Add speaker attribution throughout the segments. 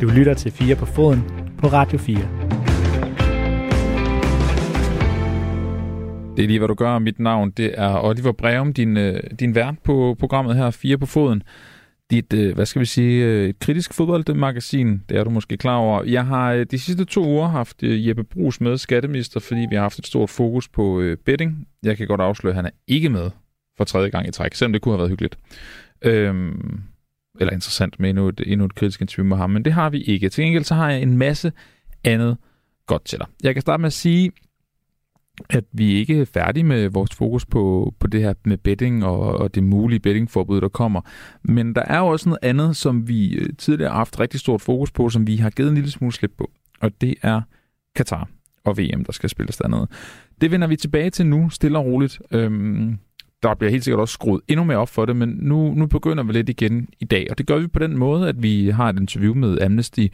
Speaker 1: Du lytter til 4 på foden på Radio 4.
Speaker 2: Det er lige, hvad du gør. Mit navn det er Oliver Breum, din, øh, din vært på programmet her, 4 på foden. Dit, øh, hvad skal vi sige, øh, et kritisk fodboldmagasin, det er du måske klar over. Jeg har de sidste to uger haft Jeppe Brugs med, skatteminister, fordi vi har haft et stort fokus på betting. Jeg kan godt afsløre, at han er ikke med for tredje gang i træk, selvom det kunne have været hyggeligt. Øhm, eller interessant med endnu et, endnu et kritisk interview med ham, men det har vi ikke. Til gengæld så har jeg en masse andet godt til dig. Jeg kan starte med at sige, at vi ikke er færdige med vores fokus på, på det her med betting og, og det mulige bettingforbud, der kommer. Men der er jo også noget andet, som vi øh, tidligere har haft rigtig stort fokus på, som vi har givet en lille smule slip på. Og det er Katar og VM, der skal spilles dernede. Det vender vi tilbage til nu, stille og roligt. Øhm, der bliver helt sikkert også skruet endnu mere op for det, men nu, nu begynder vi lidt igen i dag. Og det gør vi på den måde, at vi har et interview med Amnesty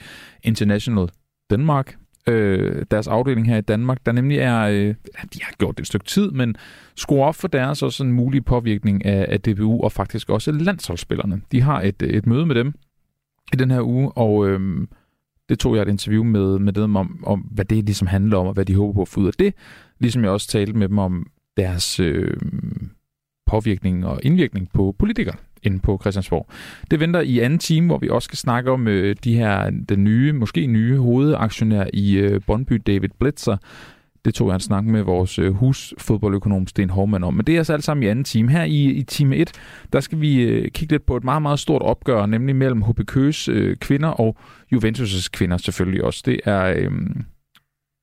Speaker 2: International Danmark, øh, deres afdeling her i Danmark, der nemlig er, øh, de har gjort det et stykke tid, men skruer op for deres også en mulig påvirkning af, af DBU og faktisk også landsholdsspillerne. De har et, et møde med dem i den her uge, og øh, det tog jeg et interview med, med dem om, om, hvad det ligesom handler om, og hvad de håber på at få ud af det. Ligesom jeg også talte med dem om deres øh, påvirkning og indvirkning på politikere inde på Christiansborg. Det venter i anden time, hvor vi også skal snakke om øh, de her, den nye, måske nye hovedaktionær i øh, Bondby, David Blitzer. Det tog jeg en snak med vores øh, husfodboldøkonom Sten Hormann om. Men det er altså alt sammen i anden time. Her i, i time 1, der skal vi øh, kigge lidt på et meget, meget stort opgør, nemlig mellem HBK's øh, kvinder og Juventus' kvinder selvfølgelig også. Det er øh,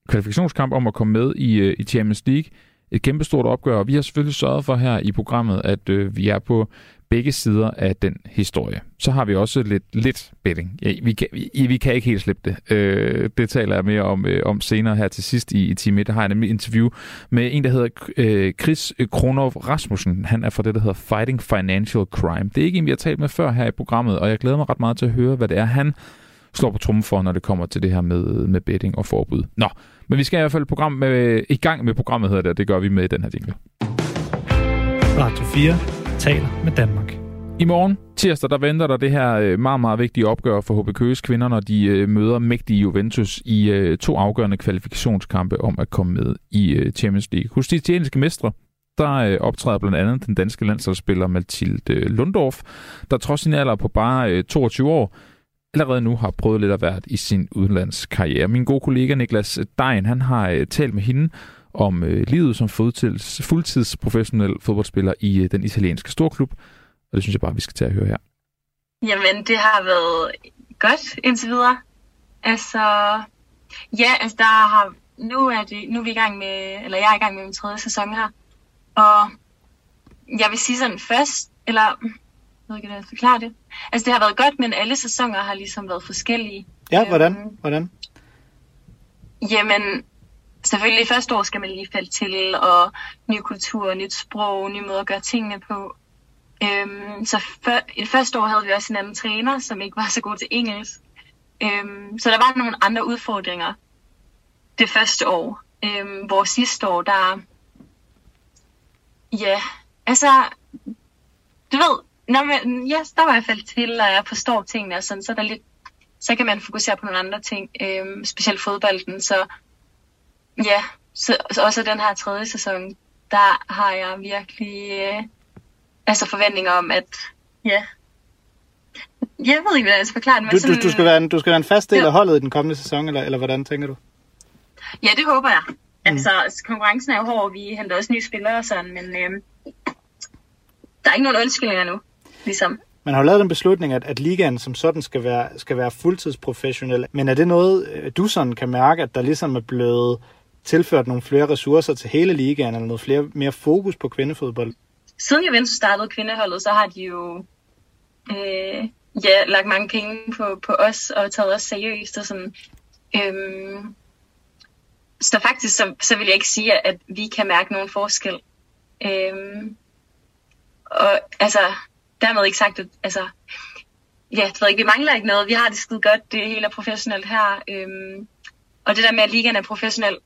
Speaker 2: kvalifikationskamp om at komme med i, øh, i Champions League et kæmpestort opgør, og vi har selvfølgelig sørget for her i programmet, at øh, vi er på begge sider af den historie. Så har vi også lidt, lidt betting. Ja, vi, kan, vi, vi kan ikke helt slippe det. Øh, det taler jeg mere om, øh, om senere her til sidst i, i time 1. Der har jeg nemlig interview med en, der hedder øh, Chris Kronov Rasmussen. Han er fra det, der hedder Fighting Financial Crime. Det er ikke en, vi har talt med før her i programmet, og jeg glæder mig ret meget til at høre, hvad det er, han slår på trummen for, når det kommer til det her med, med betting og forbud. Nå, men vi skal i hvert fald program med, i gang med programmet, hedder det, og det gør vi med i den her jingle.
Speaker 1: Radio 4 taler med Danmark.
Speaker 2: I morgen, tirsdag, der venter der det her øh, meget, meget vigtige opgør for HBK's kvinder, når de øh, møder mægtige Juventus i øh, to afgørende kvalifikationskampe om at komme med i Champions League. Hos de italienske mestre, der optræder blandt andet den danske landsholdsspiller Mathilde Lundorf, der trods sin alder på bare 22 år, allerede nu har prøvet lidt at være i sin udenlandskarriere. Min gode kollega Niklas Dein, han har øh, talt med hende om øh, livet som fuldtids, fuldtidsprofessionel fodboldspiller i øh, den italienske storklub, og det synes jeg bare, vi skal til at høre her.
Speaker 3: Jamen, det har været godt indtil videre. Altså, ja, altså der har, nu er, det, nu er vi i gang med, eller jeg er i gang med min tredje sæson her, og jeg vil sige sådan først, eller ved ikke, hvordan jeg forklare det. Altså, det har været godt, men alle sæsoner har ligesom været forskellige.
Speaker 1: Ja, hvordan? Øhm, hvordan?
Speaker 3: Jamen, selvfølgelig første år skal man lige falde til, og ny kultur, nyt sprog, nye måder at gøre tingene på. Øhm, så for, i første år havde vi også en anden træner, som ikke var så god til engelsk. Øhm, så der var nogle andre udfordringer det første år. Øhm, hvor sidste år, der... Ja, altså... Du ved, Nå, men ja, der var jeg faldet til, og jeg forstår tingene, og sådan, så, er der lidt, så kan man fokusere på nogle andre ting, øhm, specielt fodbolden. Så ja, så, så også den her tredje sæson, der har jeg virkelig øh, altså forventninger om, at ja, jeg ved ikke, hvordan jeg skal forklare det.
Speaker 1: Men du, sådan, du, du, skal være en, du skal være en fast del jo. af holdet i den kommende sæson, eller, eller hvordan tænker du?
Speaker 3: Ja, det håber jeg. Mm. Altså, konkurrencen er jo hård, vi henter også nye spillere og sådan, men øhm, der er ikke nogen undskyldninger nu ligesom.
Speaker 1: Man har lavet den beslutning, at, at ligaen som sådan skal være, skal være fuldtidsprofessionel. Men er det noget, øh, du sådan kan mærke, at der ligesom er blevet tilført nogle flere ressourcer til hele ligaen, eller noget flere, mere fokus på kvindefodbold?
Speaker 3: Siden Juventus startede kvindeholdet, så har de jo øh, ja, lagt mange penge på, på os og taget os seriøst. Og sådan. Øhm, så faktisk så, så vil jeg ikke sige, at vi kan mærke nogen forskel. Øhm, og altså, dermed ikke sagt, at altså, ja, det ved ikke, vi mangler ikke noget. Vi har det skide godt, det hele er professionelt her. Øhm, og det der med, at ligaen er professionel,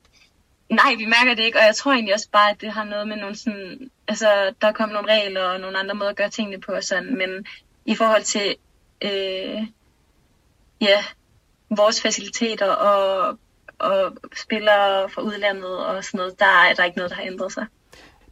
Speaker 3: nej, vi mærker det ikke, og jeg tror egentlig også bare, at det har noget med nogle sådan, altså, der er kommet nogle regler og nogle andre måder at gøre tingene på og sådan, men i forhold til, øh, ja, vores faciliteter og, og spillere fra udlandet og sådan noget, der er der ikke noget, der har ændret sig.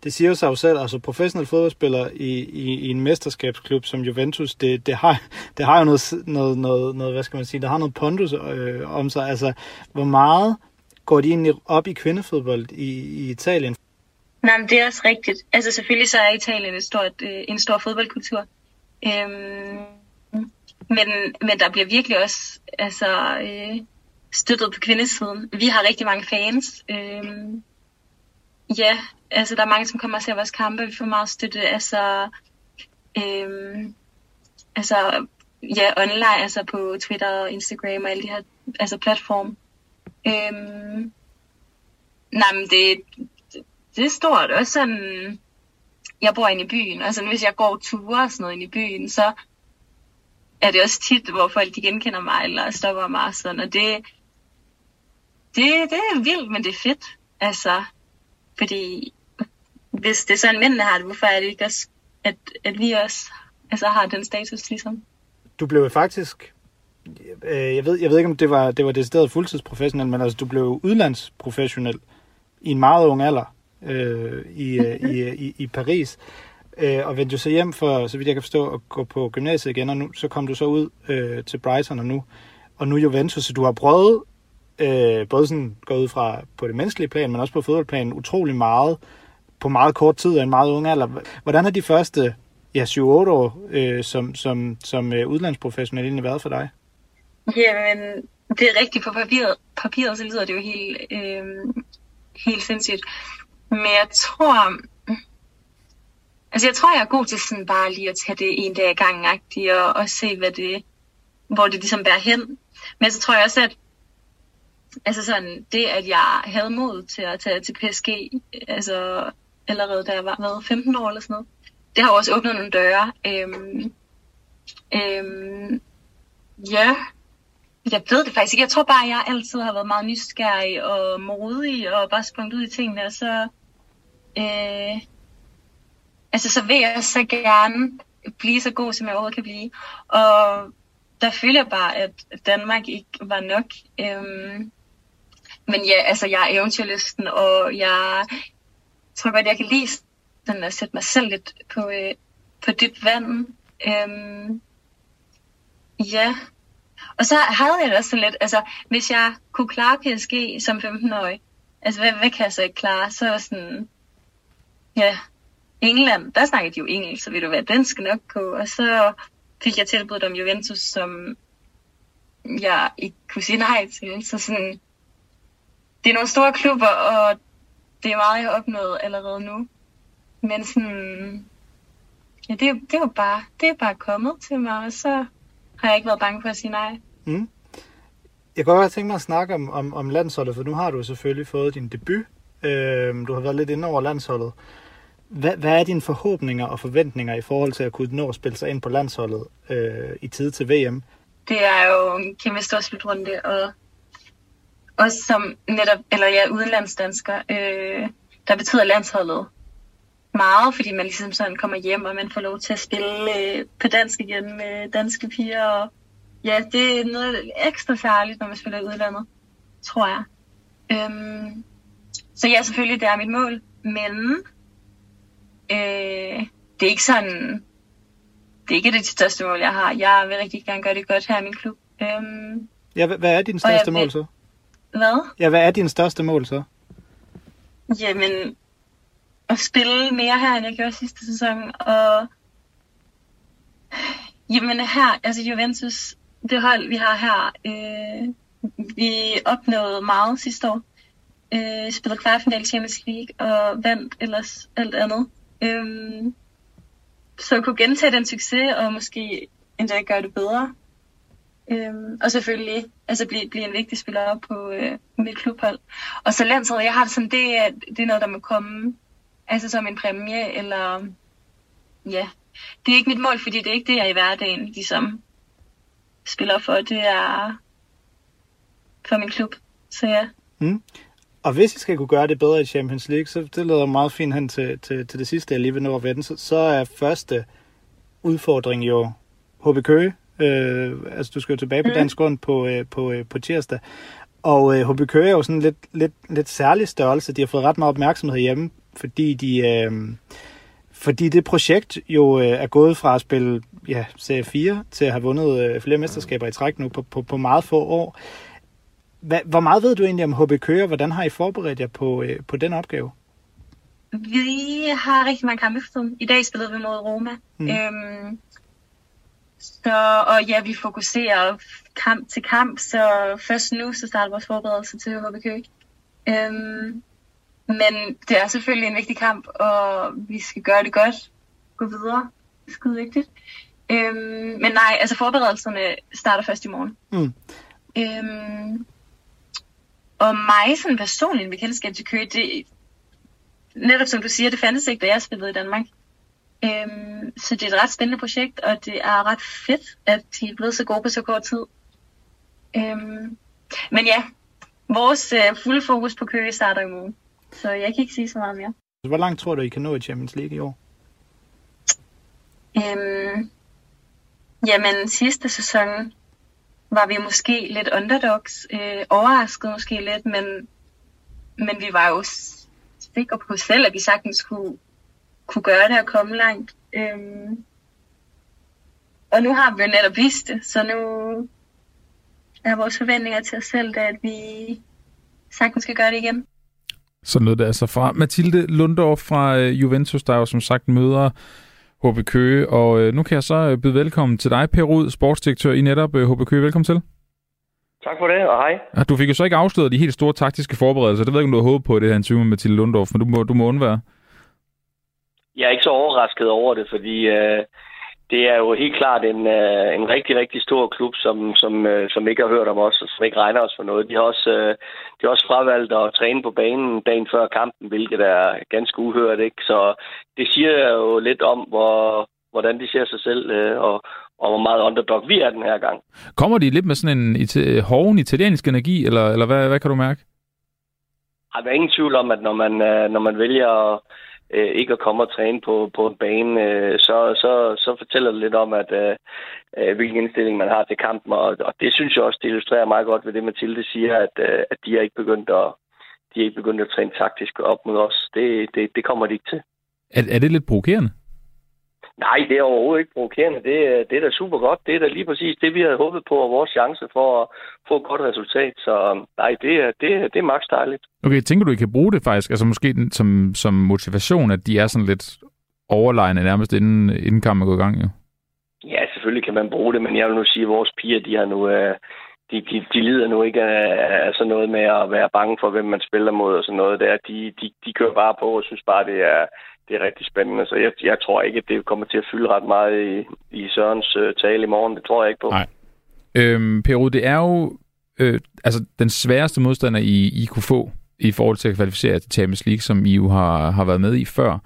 Speaker 1: Det siger sig jo selv, altså professionel fodboldspiller i, i, i en mesterskabsklub som Juventus, det, det, har, det har jo noget, noget, noget, noget, hvad skal man sige, der har noget pondus øh, om sig. Altså, hvor meget går de egentlig op i kvindefodbold i, i Italien?
Speaker 3: Nej, men det er også rigtigt. Altså selvfølgelig så er Italien et stort, øh, en stor fodboldkultur. Øhm, men, men der bliver virkelig også altså, øh, støttet på kvindesiden. Vi har rigtig mange fans. Øhm, ja, altså der er mange, som kommer og ser vores kampe. Vi får meget støtte. Altså, øhm, altså ja, online, altså på Twitter og Instagram og alle de her altså platforme. Øhm, nej, men det, det er stort. Også sådan, jeg bor inde i byen, og sådan, hvis jeg går ture og sådan noget inde i byen, så er det også tit, hvor folk de genkender mig, eller stopper mig og sådan, og det, det, det er vildt, men det er fedt. Altså, fordi hvis det er sådan, mændene har det, hvorfor er det ikke også, at, at vi også altså, har den status, ligesom?
Speaker 1: Du blev faktisk, øh, jeg ved, jeg ved ikke, om det var, det var decideret fuldtidsprofessionel, men altså, du blev udlandsprofessionel i en meget ung alder øh, i, øh, i, øh, i, i Paris. Øh, og vendte du så hjem for, så vidt jeg kan forstå, at gå på gymnasiet igen, og nu, så kom du så ud øh, til Brighton og nu, og nu Juventus, så du har prøvet øh, både sådan går ud fra på det menneskelige plan, men også på fodboldplanen, utrolig meget på meget kort tid og en meget ung alder. Hvordan har de første ja, 7-8 år øh, som, som, som øh, udlandsprofessionel egentlig været for dig?
Speaker 3: Jamen, det er rigtigt. På papiret, papiret så lyder det jo helt, øh, helt sindssygt. Men jeg tror, altså jeg tror, jeg er god til sådan bare lige at tage det en dag i gang og, og se, hvad det, hvor det ligesom bærer hen. Men så tror jeg også, at altså sådan, det, at jeg havde mod til at tage til PSG, altså allerede da jeg var hvad, 15 år eller sådan noget, det har også åbnet nogle døre. Øhm, øhm, ja, jeg ved det faktisk ikke. Jeg tror bare, at jeg altid har været meget nysgerrig og modig og bare sprunget ud i tingene, og så, øh, altså, så vil jeg så gerne blive så god, som jeg overhovedet kan blive. Og der føler jeg bare, at Danmark ikke var nok. Øhm, men ja, altså jeg er eventyrlisten, og jeg tror godt, jeg kan lide sådan at sætte mig selv lidt på, øh, på dybt vand. Øhm, ja. Og så havde jeg det også sådan lidt, altså hvis jeg kunne klare PSG som 15-årig, altså hvad, hvad kan jeg så ikke klare? Så sådan, ja, England, der snakkede de jo engelsk, så vil du være, dansk nok på. Og så fik jeg tilbudt om Juventus, som jeg ikke kunne sige nej til. Så sådan, det er nogle store klubber, og det er meget, jeg har opnået allerede nu. Men sådan, ja, det, det, er jo bare, det er bare kommet til mig, og så har jeg ikke været bange for at sige nej. Mm.
Speaker 1: Jeg kunne godt tænke mig at snakke om, om, om landsholdet, for nu har du selvfølgelig fået din debut. Øh, du har været lidt inde over landsholdet. Hvad, hvad er dine forhåbninger og forventninger i forhold til at kunne nå at spille sig ind på landsholdet øh, i tid til VM?
Speaker 3: Det er jo en kæmpe stor slutrunde, og også som netop, eller ja, udenlandsdansker, øh, der betyder landsholdet meget, fordi man ligesom sådan kommer hjem, og man får lov til at spille øh, på dansk igen med danske piger. Og, ja, det er noget ekstra særligt, når man spiller i udlandet, tror jeg. Øhm, så ja, selvfølgelig, det er mit mål, men øh, det er ikke sådan, det er ikke det største mål, jeg har. Jeg vil rigtig gerne gøre det godt her i min klub. Øhm,
Speaker 1: ja, hvad er din største mål så?
Speaker 3: Hvad?
Speaker 1: Ja, hvad er din største mål så?
Speaker 3: Jamen, at spille mere her, end jeg gjorde sidste sæson. Og jamen her, altså Juventus, det hold, vi har her, øh, vi opnåede meget sidste år. Øh, spillede kvartfinal i Champions League og vandt ellers alt andet. Øh, så kunne gentage den succes og måske endda gøre det bedre. Øhm, og selvfølgelig altså blive, blive en vigtig spiller på øh, mit klubhold. Og så landsholdet, jeg har det sådan, det, er, det er noget, der må komme altså som en præmie, eller ja, det er ikke mit mål, fordi det er ikke det, jeg i hverdagen ligesom spiller for. Det er for min klub, så ja. Mm.
Speaker 1: Og hvis I skal kunne gøre det bedre i Champions League, så det leder meget fint hen til, til, til det sidste, jeg lige vil nå at vende, så, så er første udfordring jo HB Køge Øh, altså, du skal jo tilbage på mm. dansk grund på, øh, på, øh, på tirsdag. Og øh, HB Køge er jo sådan lidt, lidt, lidt særlig størrelse. De har fået ret meget opmærksomhed hjemme, fordi de... Øh, fordi det projekt jo øh, er gået fra at spille ja, Serie 4 til at have vundet øh, flere mesterskaber i træk nu på, på, på meget få år. Hva, hvor meget ved du egentlig om HB Køge, hvordan har I forberedt jer på, øh, på den opgave?
Speaker 3: Vi har rigtig mange kampe for I dag spillede vi mod Roma. Mm. Øhm, så, og ja, vi fokuserer kamp til kamp, så først nu så starter vores forberedelse til HB Køge. Øhm, men det er selvfølgelig en vigtig kamp, og vi skal gøre det godt. Gå videre. Er skide vigtigt. Øhm, men nej, altså forberedelserne starter først i morgen. Mm. Øhm, og mig sådan personligt med kendskab til Køge, det, netop som du siger, det fandtes ikke, da jeg spillede i Danmark. Øhm, så det er et ret spændende projekt, og det er ret fedt, at de er blevet så gode på så kort tid. Øhm, men ja, vores øh, fulde fokus på Køge starter i morgen, så jeg kan ikke sige så meget mere.
Speaker 1: Hvor langt tror du, I kan nå i Champions League i år?
Speaker 3: Øhm, jamen, sidste sæson var vi måske lidt underdogs. Øh, overrasket måske lidt, men, men vi var jo sikre på selv, at vi sagtens kunne, kunne gøre det og komme langt. Øhm, og nu har vi jo netop vist det, så nu er vores forventninger til os selv, at vi sagtens skal gøre det igen.
Speaker 2: Så noget det altså fra Mathilde Lundorf fra øh, Juventus, der jo som sagt møder HB Køge. Og øh, nu kan jeg så øh, byde velkommen til dig, Per Rud, sportsdirektør i netop HB Køge. Velkommen til.
Speaker 4: Tak for det, og hej.
Speaker 2: Du fik jo så ikke afsløret de helt store taktiske forberedelser. Det ved jeg ikke, om du har håbet på det her interview med Mathilde Lundorf, men du må, du må undvære.
Speaker 4: Jeg er ikke så overrasket over det, fordi øh, det er jo helt klart en, øh, en rigtig, rigtig stor klub, som, som, øh, som ikke har hørt om os, og som ikke regner os for noget. De har også, øh, de har også fravalgt at træne på banen dagen før kampen, hvilket er ganske uhørt. Ikke? Så det siger jo lidt om, hvor, hvordan de ser sig selv, øh, og, og hvor meget underdog vi er den her gang.
Speaker 2: Kommer de lidt med sådan en it- hoven italiensk energi, eller, eller hvad, hvad kan du mærke?
Speaker 4: Der er ingen tvivl om, at når man, øh, når man vælger at øh, ikke at komme og træne på, på en bane, øh, så, så, så fortæller det lidt om, at øh, øh, hvilken indstilling man har til kampen. Og, og det synes jeg også, det illustrerer meget godt ved det, Mathilde siger, at, øh, at de er ikke begyndt at de er ikke begyndt at træne taktisk op mod os. Det, det, det kommer de ikke til.
Speaker 2: Er, er det lidt provokerende?
Speaker 4: Nej, det er overhovedet ikke provokerende. Det, det er da super godt. Det er da lige præcis det, vi havde håbet på, og vores chance for at få et godt resultat. Så nej, det er, det, det er maks dejligt.
Speaker 2: Okay, tænker du, I kan bruge det faktisk, altså måske som, som motivation, at de er sådan lidt overlegne nærmest inden, inden kampen går i gang, jo?
Speaker 4: Ja, selvfølgelig kan man bruge det, men jeg vil nu sige, at vores piger, de har nu... Øh, de, de, de lider nu ikke af, af sådan noget med at være bange for, hvem man spiller mod og sådan noget der. De, de, de kører bare på og synes bare, det er, det er rigtig spændende. Så jeg, jeg tror ikke, at det kommer til at fylde ret meget i, i Sørens øh, tale i morgen. Det tror jeg ikke på.
Speaker 2: Nej. Øhm, Peru, det er jo øh, altså den sværeste modstander, I, I kunne få i forhold til at kvalificere til Champions League, som I jo har, har været med i før.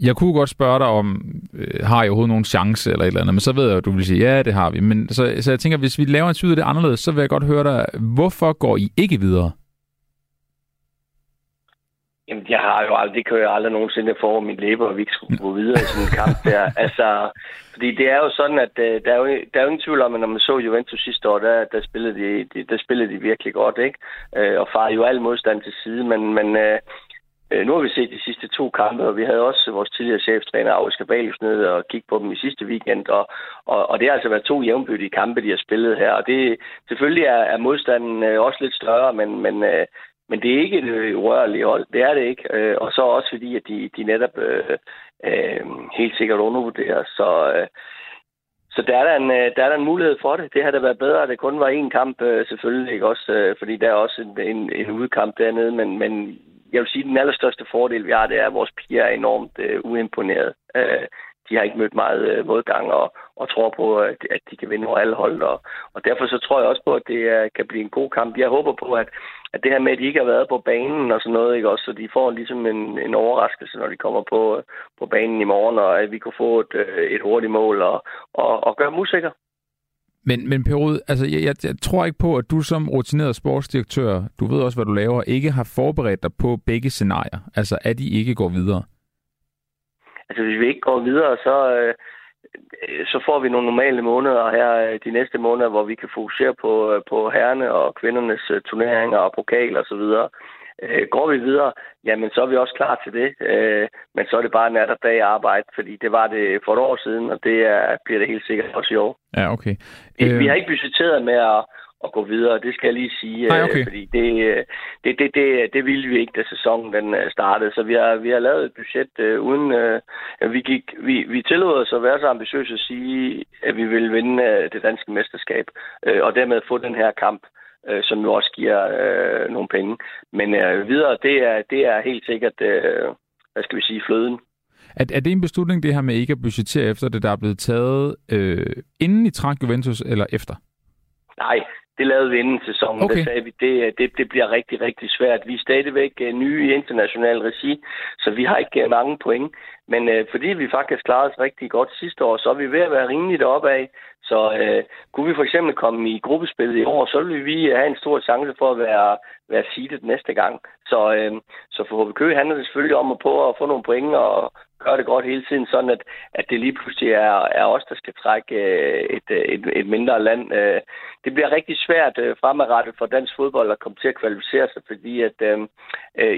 Speaker 2: Jeg kunne godt spørge dig om, øh, har I overhovedet nogen chance eller et eller andet, men så ved jeg, at du vil sige, ja, det har vi. Men så, så jeg tænker, hvis vi laver en syd af det anderledes, så vil jeg godt høre dig, hvorfor går I ikke videre?
Speaker 4: Jamen, jeg har jo aldrig, det kan jeg aldrig nogensinde få min læber, og vi ikke skulle gå videre i sådan en kamp der. Altså, fordi det er jo sådan, at uh, der, er jo, der er jo ingen tvivl om, at når man så Juventus sidste år, der, der, spillede, de, der spillede de virkelig godt, ikke? Uh, og far jo al modstand til side, men, men uh, nu har vi set de sidste to kampe, og vi havde også vores tidligere cheftræner, Aarhus Kabalius, nede og kigge på dem i sidste weekend, og, og, og det har altså været to jævnbyrdige kampe, de har spillet her, og det selvfølgelig er, er modstanden også lidt større, men, men men det er ikke et øh, urørligt hold. Det er det ikke. Øh, og så også fordi, at de, de netop øh, øh, helt sikkert undervurderer. Så, øh, så der er, der, en, øh, der er der en mulighed for det. Det havde da været bedre, at det kun var én kamp øh, selvfølgelig. Ikke? Også, øh, fordi der er også en, en, en udkamp dernede. Men, men jeg vil sige, at den allerstørste fordel, vi har, det er, at vores piger er enormt øh, uimponeret. Øh, de har ikke mødt meget øh, modgang og, og tror på, at, at de kan vinde over alle hold. Og, og derfor så tror jeg også på, at det kan blive en god kamp. Jeg håber på, at, at det her med, at de ikke har været på banen og sådan noget, ikke også, så de får ligesom en, en overraskelse, når de kommer på, på banen i morgen, og at vi kunne få et, øh, et hurtigt mål og, og, og gøre dem usikre.
Speaker 2: Men, men Perud, altså, jeg, jeg, jeg tror ikke på, at du som rutineret sportsdirektør, du ved også, hvad du laver, ikke har forberedt dig på begge scenarier. Altså, at de ikke går videre.
Speaker 4: Altså, hvis vi ikke går videre, så, øh, øh, så får vi nogle normale måneder her de næste måneder, hvor vi kan fokusere på, på herrene og kvindernes turneringer og pokal og så videre. Går vi videre, jamen så er vi også klar til det. Men så er det bare nat og dag arbejde, fordi det var det for et år siden, og det er, bliver det helt sikkert også i år.
Speaker 2: Ja, okay.
Speaker 4: Vi, vi har ikke budgetteret med at, at gå videre. Det skal jeg lige sige,
Speaker 2: Nej, okay.
Speaker 4: fordi det, det, det, det, det ville vi ikke, da sæsonen den startede. Så vi har, vi har lavet et budget uh, uden... Uh, vi, gik, vi, vi tillod os at være så ambitiøse at sige, at vi vil vinde uh, det danske mesterskab, uh, og dermed få den her kamp som jo også giver uh, nogle penge. Men uh, videre, det er, det er helt sikkert, uh, hvad skal vi sige, fløden.
Speaker 2: Er, er det en beslutning, det her med ikke at budgettere efter det, der er blevet taget, øh, inden I trak Juventus, eller efter?
Speaker 4: Nej, det lavede vi inden sæsonen. Okay. Der sagde vi, det, det, det bliver rigtig, rigtig svært. Vi er stadigvæk uh, nye i international regi, så vi har ikke uh, mange point. Men øh, fordi vi faktisk klarede os rigtig godt sidste år, så er vi ved at være rimeligt opad. Så øh, kunne vi for eksempel komme i gruppespillet i år, så ville vi have en stor chance for at være, være seedet næste gang. Så, øh, så for HBK handler det selvfølgelig om at på at få nogle point og gøre det godt hele tiden, sådan at, at det lige pludselig er, er os, der skal trække øh, et, øh, et, et mindre land. Øh, det bliver rigtig svært fremadrettet for dansk fodbold at komme til at kvalificere sig, fordi at øh,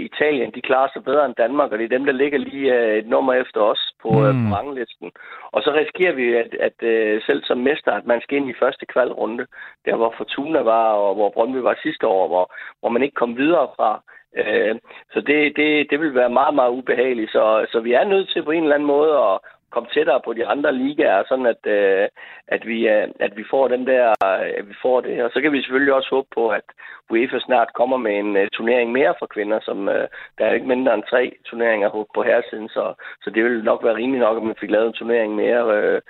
Speaker 4: Italien, de klarer sig bedre end Danmark, og det er dem, der ligger lige et nummer efter os på, mm. på ranglisten. Og så risikerer vi, at, at selv som mester, at man skal ind i første kvalrunde, der hvor Fortuna var, og hvor Brøndby var sidste år, hvor, hvor man ikke kom videre fra. Øh, så det, det, det vil være meget, meget ubehageligt. Så, så vi er nødt til på en eller anden måde at, komme tættere på de andre ligaer, sådan at, øh, at, vi, øh, at vi får den der, øh, at vi får det. Og så kan vi selvfølgelig også håbe på, at UEFA snart kommer med en øh, turnering mere for kvinder, som øh, der er ikke mindre end tre turneringer på herresiden, så, så det ville nok være rimeligt nok, at man fik lavet en turnering mere, øh,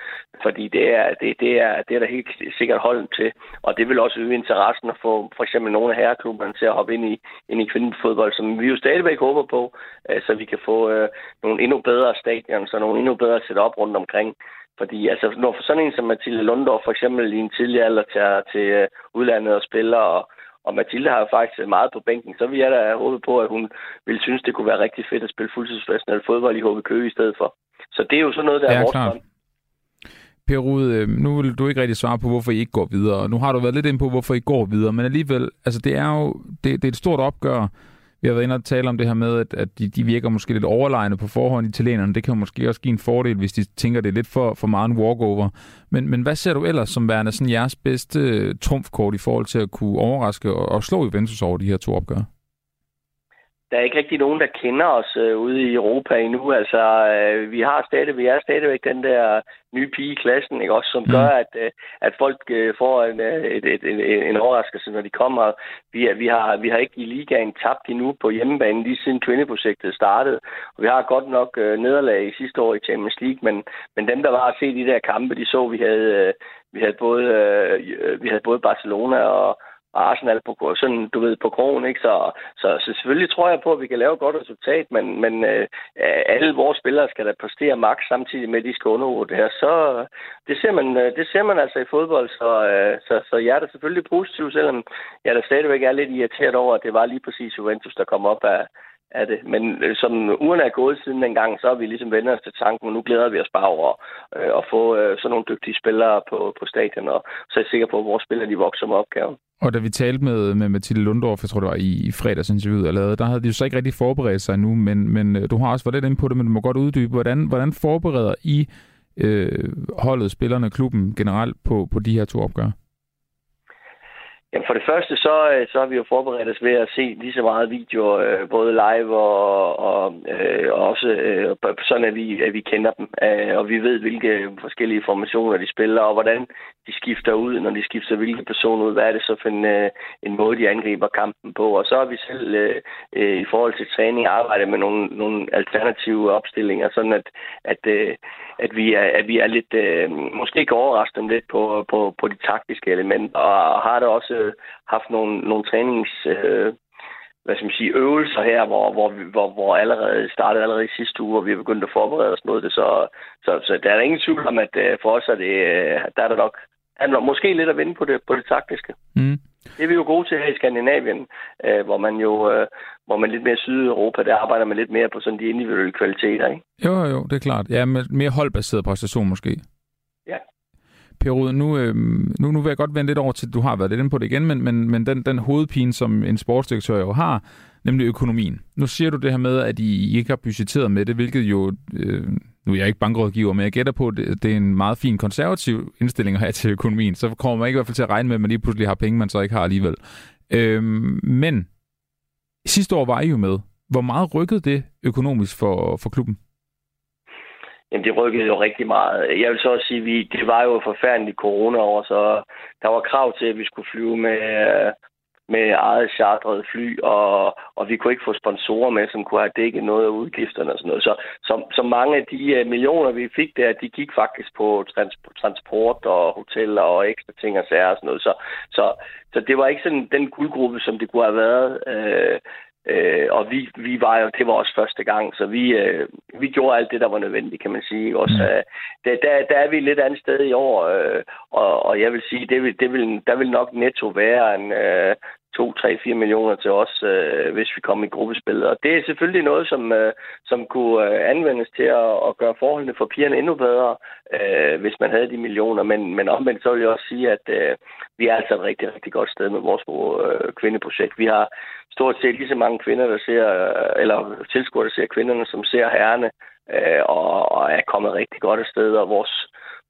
Speaker 4: fordi det er, det, det, er, det er der helt sikkert holden til. Og det vil også øge interessen at få for eksempel nogle af herreklubberne til at hoppe ind i, ind i kvindefodbold, som vi jo stadigvæk håber på, øh, så vi kan få øh, nogle endnu bedre stadion, så nogle endnu bedre sætte op rundt omkring. Fordi altså, når sådan en som Mathilde Lundorf for eksempel i en tidlig alder tager til øh, udlandet og spiller, og, og Mathilde har jo faktisk meget på bænken, så vil jeg da håbe på, at hun ville synes, det kunne være rigtig fedt at spille fuldtidsprofessionel fodbold i HB Køge i stedet for. Så det er jo sådan noget, der ja, er vores drøm.
Speaker 2: Per Rud, øh, nu vil du ikke rigtig svare på, hvorfor I ikke går videre. Nu har du været lidt ind på, hvorfor I går videre, men alligevel, altså det er jo det, det er et stort opgør vi har været inde og tale om det her med, at, at de, de virker måske lidt overlegne på forhånd, italienerne. Det kan jo måske også give en fordel, hvis de tænker, det er lidt for, for meget en walkover. Men, men hvad ser du ellers som værende sådan jeres bedste øh, trumfkort i forhold til at kunne overraske og, og slå Juventus over de her to opgør?
Speaker 4: Der er ikke rigtig nogen, der kender os øh, ude i Europa endnu. Altså, øh, vi har stadig, vi er stadigvæk den der nye pige i klassen, ikke? Også, som mm. gør, at, øh, at folk øh, får en, øh, et, et, et, en overraskelse, når de kommer. Vi, er, vi, har, vi har ikke i ligaen tabt endnu på hjemmebane, lige siden kvindeprojektet startede. Og vi har godt nok øh, nederlag i sidste år i Champions League, men, men dem, der var at se de der kampe, de så, vi havde, øh, vi havde både, øh, vi havde både Barcelona og Arsenal på, sådan, du ved, på krogen, ikke? Så, så, så selvfølgelig tror jeg på, at vi kan lave et godt resultat, men, men øh, alle vores spillere skal da præstere max samtidig med, at de skal underordne det her. Så det ser man, øh, det ser man altså i fodbold, så, øh, så, så jeg er da selvfølgelig positiv, selvom jeg da stadigvæk er lidt irriteret over, at det var lige præcis Juventus, der kom op af, af det. Men øh, som ugerne er gået siden dengang, så har vi ligesom vendt os til tanken, og nu glæder vi os bare over øh, at få øh, sådan nogle dygtige spillere på, på stadion, og så er jeg sikker på, at vores spillere de vokser med opgaven.
Speaker 2: Og da vi talte med, med Mathilde Lundorf, jeg tror det var i, i fredagsinterviewet, jeg lavede, der havde de jo så ikke rigtig forberedt sig nu, men, men øh, du har også været lidt inde på det, men du må godt uddybe, hvordan, hvordan forbereder I øh, holdet, spillerne, klubben generelt på, på de her to opgør?
Speaker 4: Jamen for det første, så, øh, så har vi jo forberedt os ved at se lige så meget video, øh, både live og, og øh, også øh, sådan, at vi, at vi kender dem. Øh, og vi ved, hvilke forskellige formationer de spiller, og hvordan de skifter ud, når de skifter hvilke personer ud. Hvad er det så for en, øh, en måde, de angriber kampen på? Og så har vi selv øh, øh, i forhold til træning arbejdet med nogle, nogle alternative opstillinger, sådan at, at, øh, at, vi, er, at vi er lidt, øh, måske kan overraske dem lidt på, på, på de taktiske elementer, og har det også haft nogle, nogle trænings... Øh, hvad skal man sige, øvelser her, hvor, hvor, hvor, hvor allerede startede allerede i sidste uge, og vi har begyndt at forberede os mod det. Så, så, så der er ingen tvivl om, at uh, for os er det, uh, der er der nok er der måske lidt at vinde på det, på det taktiske. Mm. Det er vi jo gode til her i Skandinavien, uh, hvor man jo, uh, hvor man lidt mere Sydeuropa, der arbejder man lidt mere på sådan de individuelle kvaliteter, ikke?
Speaker 2: Jo, jo, det er klart. Ja, med mere holdbaseret præstation måske. Per Rud, nu, øh, nu, nu vil jeg godt vende lidt over til, du har været lidt inde på det igen, men, men, men den, den hovedpine, som en sportsdirektør jo har, nemlig økonomien. Nu siger du det her med, at I ikke har budgetteret med det, hvilket jo, øh, nu er jeg ikke bankrådgiver, men jeg gætter på, at det, det er en meget fin konservativ indstilling at have til økonomien. Så kommer man ikke i hvert fald til at regne med, at man lige pludselig har penge, man så ikke har alligevel. Øh, men sidste år var I jo med. Hvor meget rykkede det økonomisk for, for klubben?
Speaker 4: Jamen, det rykkede jo rigtig meget. Jeg vil så også sige, at vi, det var jo forfærdeligt corona-år, så der var krav til, at vi skulle flyve med, med eget chartret fly, og, og vi kunne ikke få sponsorer med, som kunne have dækket noget af udgifterne og sådan noget. Så, så, så mange af de øh, millioner, vi fik der, de gik faktisk på trans, transport og hoteller og ekstra ting og sager og sådan noget. Så, så, så det var ikke sådan den guldgruppe, som det kunne have været. Øh, Øh, og vi, vi var jo, det var også første gang, så vi, øh, vi gjorde alt det, der var nødvendigt, kan man sige. Også, mm. øh, der, der, der er vi et lidt andet sted i år, øh, og, og jeg vil sige, det vil, det vil, der vil nok netto være en øh, 2, 3, 4 millioner til os, øh, hvis vi kommer i gruppespil. Og det er selvfølgelig noget, som, øh, som kunne øh, anvendes til at, at gøre forholdene for pigerne endnu bedre, øh, hvis man havde de millioner. Men, men omvendt så vil jeg også sige, at øh, vi er altså et rigtig, rigtig godt sted med vores øh, kvindeprojekt. Vi har stort set lige så mange kvinder, der ser, øh, eller tilskuere, der ser kvinderne, som ser herrene, øh, og, og er kommet rigtig godt af sted. Og vores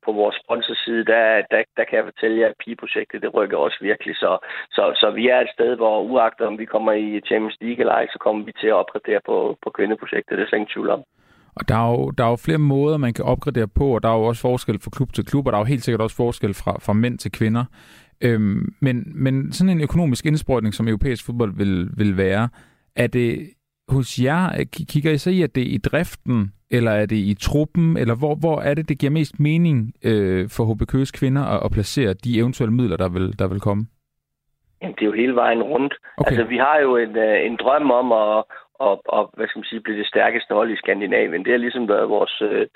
Speaker 4: på vores sponsorside, der, der, der kan jeg fortælle jer, at pigeprojektet det rykker også virkelig. Så, så, så vi er et sted, hvor uagtet om vi kommer i Champions League eller ej, så kommer vi til at opgradere på, på kvindeprojektet. Det er slet ingen tvivl om.
Speaker 2: Og der er, jo, der er jo flere måder, man kan opgradere på, og der er jo også forskel fra klub til klub, og der er jo helt sikkert også forskel fra, fra mænd til kvinder. Øhm, men, men sådan en økonomisk indsprøjtning, som europæisk fodbold vil, vil være, er det hos jer, kigger I så i, at det er i driften, eller er det i truppen, eller hvor, hvor er det, det giver mest mening øh, for HBK's kvinder at, at placere de eventuelle midler, der vil, der vil komme?
Speaker 4: Jamen, det er jo hele vejen rundt. Okay. Altså, vi har jo en, øh, en drøm om at, og, og hvad skal man sige, blive det stærkeste hold i Skandinavien. Det har ligesom været vores øh,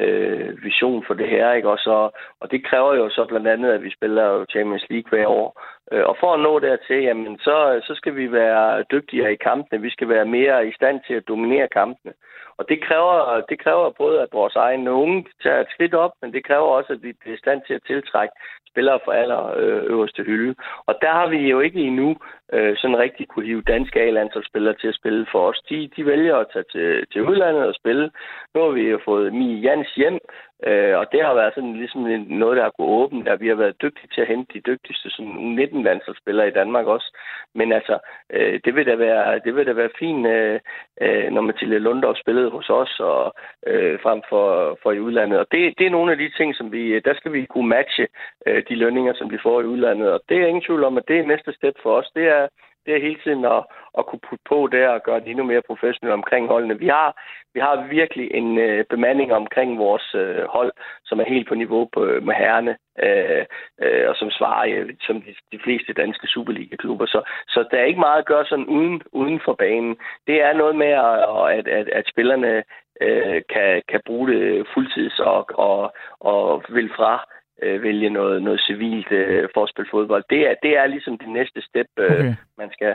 Speaker 4: øh, vision for det her, ikke? Og, så, og det kræver jo så blandt andet, at vi spiller Champions League hver år. Øh, og for at nå dertil, jamen, så, så skal vi være dygtigere i kampene. Vi skal være mere i stand til at dominere kampene. Og det kræver, det kræver både, at vores egen unge tager et skridt op, men det kræver også, at vi er i stand til at tiltrække spillere fra aller øh, øverste hylde. Og der har vi jo ikke endnu øh, sådan rigtig kunne hive danske A-landsholdsspillere til at spille for os. De, de vælger at tage til, til udlandet og spille. Nu har vi jo fået Mi Jans hjem, øh, og det har været sådan ligesom noget, der har gået åbent, der vi har været dygtige til at hente de dygtigste sådan 19 landsholdsspillere i Danmark også. Men altså, øh, det vil da være, det vil da være fint, øh, øh når Mathilde Lundorf spillede hos os og øh, frem for, for i udlandet. Og det, det er nogle af de ting, som vi, der skal vi kunne matche øh, de lønninger, som vi får i udlandet. Og det er ingen tvivl om, at det er næste step for os. Det er, det er hele tiden at, at kunne putte på der og gøre det endnu mere professionelt omkring holdene. Vi har, vi har virkelig en øh, bemanding omkring vores øh, hold, som er helt på niveau på, øh, med herrene, øh, øh, og som svarer øh, som de, de fleste danske Superliga-klubber. Så, så der er ikke meget at gøre sådan uden, uden for banen. Det er noget med, at, at, at, at spillerne øh, kan, kan bruge det fuldtids og, og, og vil fra øh, vælge noget, noget civilt øh, for at spille fodbold. Det er, det er ligesom det næste step, øh, okay. man skal.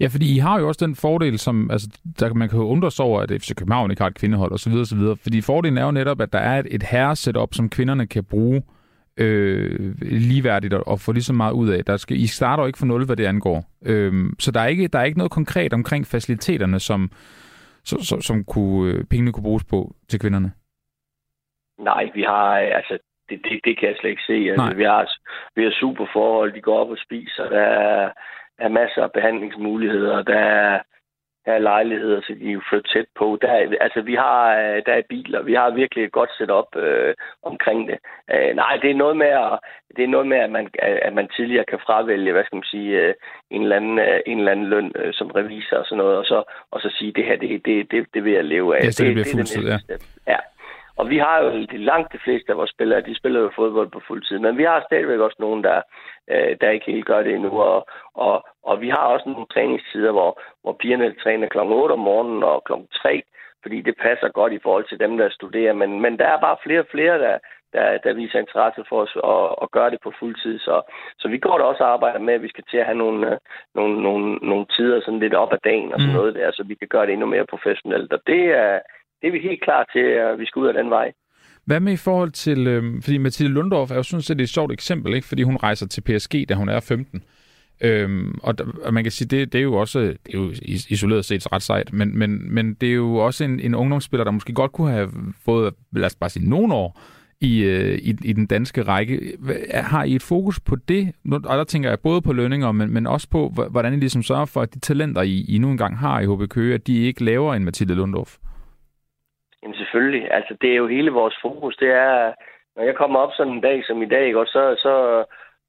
Speaker 2: Ja, fordi I har jo også den fordel, som altså, der, man kan jo undre sig over, at FC København ikke har et kvindehold osv. osv. Fordi fordelen er jo netop, at der er et, et herresetup, som kvinderne kan bruge øh, ligeværdigt og, og få lige så meget ud af. Der skal, I starter jo ikke for nul, hvad det angår. Øh, så der er, ikke, der er ikke noget konkret omkring faciliteterne, som, som, som, som kunne, øh, pengene kunne bruges på til kvinderne.
Speaker 4: Nej, vi har altså det, det, det kan jeg slet ikke se. Altså, vi, har, vi har super forhold, de går op og spiser, der er, er masser af behandlingsmuligheder, der er, der er lejligheder, så de er flytte tæt på. Der er, altså, vi har, der er biler, vi har virkelig et godt setup øh, omkring det. Øh, nej, det er noget med, at, det er noget med at, man, at man tidligere kan fravælge, hvad skal man sige, øh, en, eller anden, øh, en eller anden løn øh, som revisor og sådan noget, og så, og så sige, det her, det, det, det, det vil jeg leve af.
Speaker 2: Ja, så det, det bliver fuldtid, ja.
Speaker 4: ja. Og vi har jo de langt de fleste af vores spillere, de spiller jo fodbold på fuld tid. Men vi har stadigvæk også nogen, der, øh, der ikke helt gør det endnu. Og, og, og vi har også nogle træningstider, hvor, hvor pigerne træner kl. 8 om morgenen og kl. 3, fordi det passer godt i forhold til dem, der studerer. Men, men der er bare flere og flere, der, der, der viser interesse for os at, at gøre det på fuld tid. Så, så vi går da også og arbejder med, at vi skal til at have nogle, øh, nogle, nogle, nogle tider sådan lidt op ad dagen og sådan mm. noget der, så vi kan gøre det endnu mere professionelt. Og det er, det er vi helt klar til, at vi skal ud af den vej.
Speaker 2: Hvad med i forhold til, øh, fordi Mathilde Lundorf er jo sådan set et sjovt eksempel, ikke? fordi hun rejser til PSG, da hun er 15. Øhm, og, der, og man kan sige, det, det er jo også det er jo isoleret set ret sejt, men, men, men det er jo også en, en ungdomsspiller, der måske godt kunne have fået, lad os bare sige, nogle år i, øh, i, i den danske række. Har I et fokus på det? Og der tænker jeg både på lønninger, men, men også på, hvordan I ligesom sørger for, at de talenter, I, I nu engang har i HB Køge, at de ikke laver en Mathilde Lundorf.
Speaker 4: Jamen selvfølgelig. Altså, det er jo hele vores fokus. Det er, når jeg kommer op sådan en dag som i dag, ikke, og så, så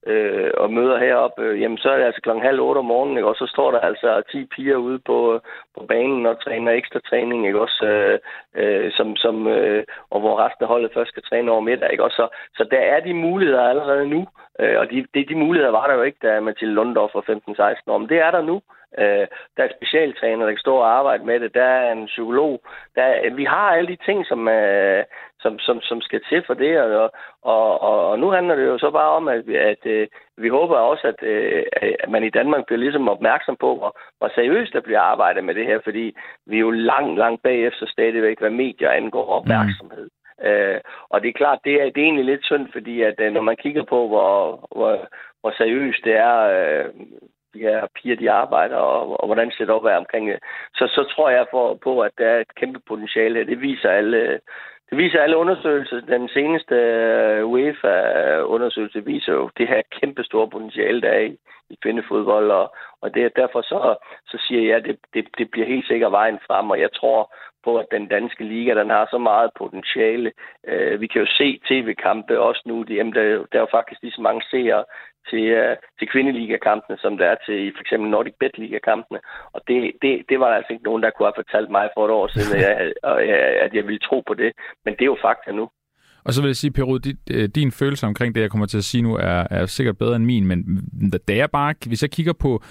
Speaker 4: øh, og møder heroppe, øh, jamen så er det altså klokken halv otte om morgenen, ikke? og så står der altså 10 piger ude på, på banen og træner ekstra træning, ikke? Også, øh, øh, som, som, øh, og hvor resten af holdet først skal træne over middag. Ikke? Også, så, så der er de muligheder allerede nu, øh, og de, de, de muligheder var der jo ikke, da Mathilde Lundorf var 15-16 år, men det er der nu. Øh, der er specialtræner, der kan stå og arbejde med det. Der er en psykolog. Der, vi har alle de ting, som, øh, som, som, som skal til for det. Og, og, og, og nu handler det jo så bare om, at, at øh, vi håber også, at, øh, at man i Danmark bliver ligesom opmærksom på, hvor, hvor seriøst der bliver arbejdet med det her. Fordi vi er jo langt, langt bagefter stadigvæk, hvad medier angår opmærksomhed. Mm. Øh, og det er klart, det er, det er egentlig lidt synd, fordi at, øh, når man kigger på, hvor, hvor, hvor seriøst det er, øh, de her piger, de arbejder, og, og hvordan det op er omkring det. Så, så tror jeg for, på, at der er et kæmpe potentiale. Det viser alle, det viser alle undersøgelser. Den seneste øh, UEFA-undersøgelse viser jo det her kæmpe store potentiale, der er i, i kvindefodbold, og, og det, derfor så, så siger jeg, at det, det, det bliver helt sikkert vejen frem, og jeg tror på, at den danske liga, den har så meget potentiale. Uh, vi kan jo se tv-kampe også nu. Jamen, der, der er jo faktisk lige så mange seere til, uh, til kvindeligakampene, som der er til for eksempel Nordic Bet Liga-kampene. Og det, det, det var der altså ikke nogen, der kunne have fortalt mig for et år siden, at jeg, at jeg ville tro på det. Men det er jo fakta nu.
Speaker 2: Og så vil jeg sige, Peru, din, øh, din følelse omkring det, jeg kommer til at sige nu, er, er sikkert bedre end min, men da jeg bare, hvis jeg kigger på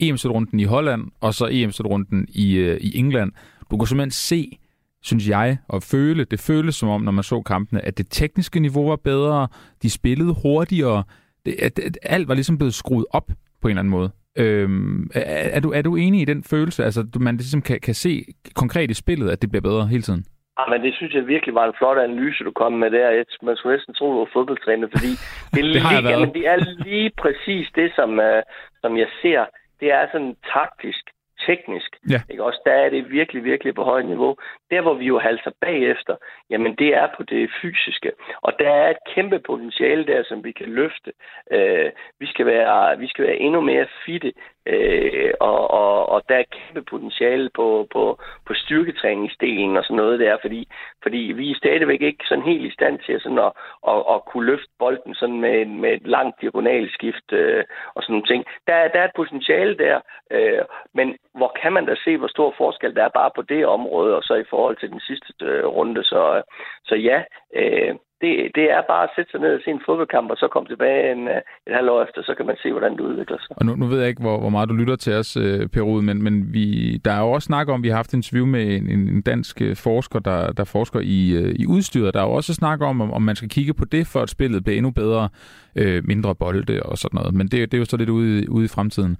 Speaker 2: EM-slutrunden i Holland, og så EM-slutrunden i, i England, du kan simpelthen se, synes jeg, og føle, det føles som om, når man så kampene, at det tekniske niveau var bedre, de spillede hurtigere, det, at, at alt var ligesom blevet skruet op på en eller anden måde. Øhm, er, er, du, er du enig i den følelse, altså man ligesom kan, kan se konkret i spillet, at det bliver bedre hele tiden?
Speaker 4: Ja, men det synes jeg virkelig var en flot analyse, du kom med der. Man skulle næsten tro, du var fodboldtræner, fordi det, det, lige, jamen, det er lige præcis det, som, uh, som jeg ser. Det er sådan taktisk teknisk. Ja. Ikke? Også der er det virkelig, virkelig på højt niveau. Der, hvor vi jo halser bagefter, jamen det er på det fysiske. Og der er et kæmpe potentiale der, som vi kan løfte. Øh, vi, skal være, vi skal være endnu mere fitte. Øh, og, og, og der er kæmpe potentiale på, på, på styrketræningsdelen og sådan noget der, fordi, fordi vi er stadigvæk ikke sådan helt i stand til sådan at, at, at kunne løfte bolden sådan med, med et langt diagonalskift øh, og sådan nogle ting. Der, der er et potentiale der, øh, men hvor kan man da se, hvor stor forskel der er bare på det område, og så i forhold til den sidste øh, runde. Så, øh, så ja, øh, det, det er bare at sætte sig ned og se en fodboldkamp, og så komme tilbage en, øh, et halvt år efter, så kan man se, hvordan det udvikler sig.
Speaker 2: Og nu, nu ved jeg ikke, hvor, hvor meget du lytter til os, øh, Perud, men, men vi, der er jo også snak om, vi har haft en interview med en, en dansk øh, forsker, der, der forsker i, i udstyret. Der er jo også snak om, om, om man skal kigge på det, for at spillet bliver endnu bedre, øh, mindre bolde og sådan noget. Men det, det er jo så lidt ude, ude i fremtiden.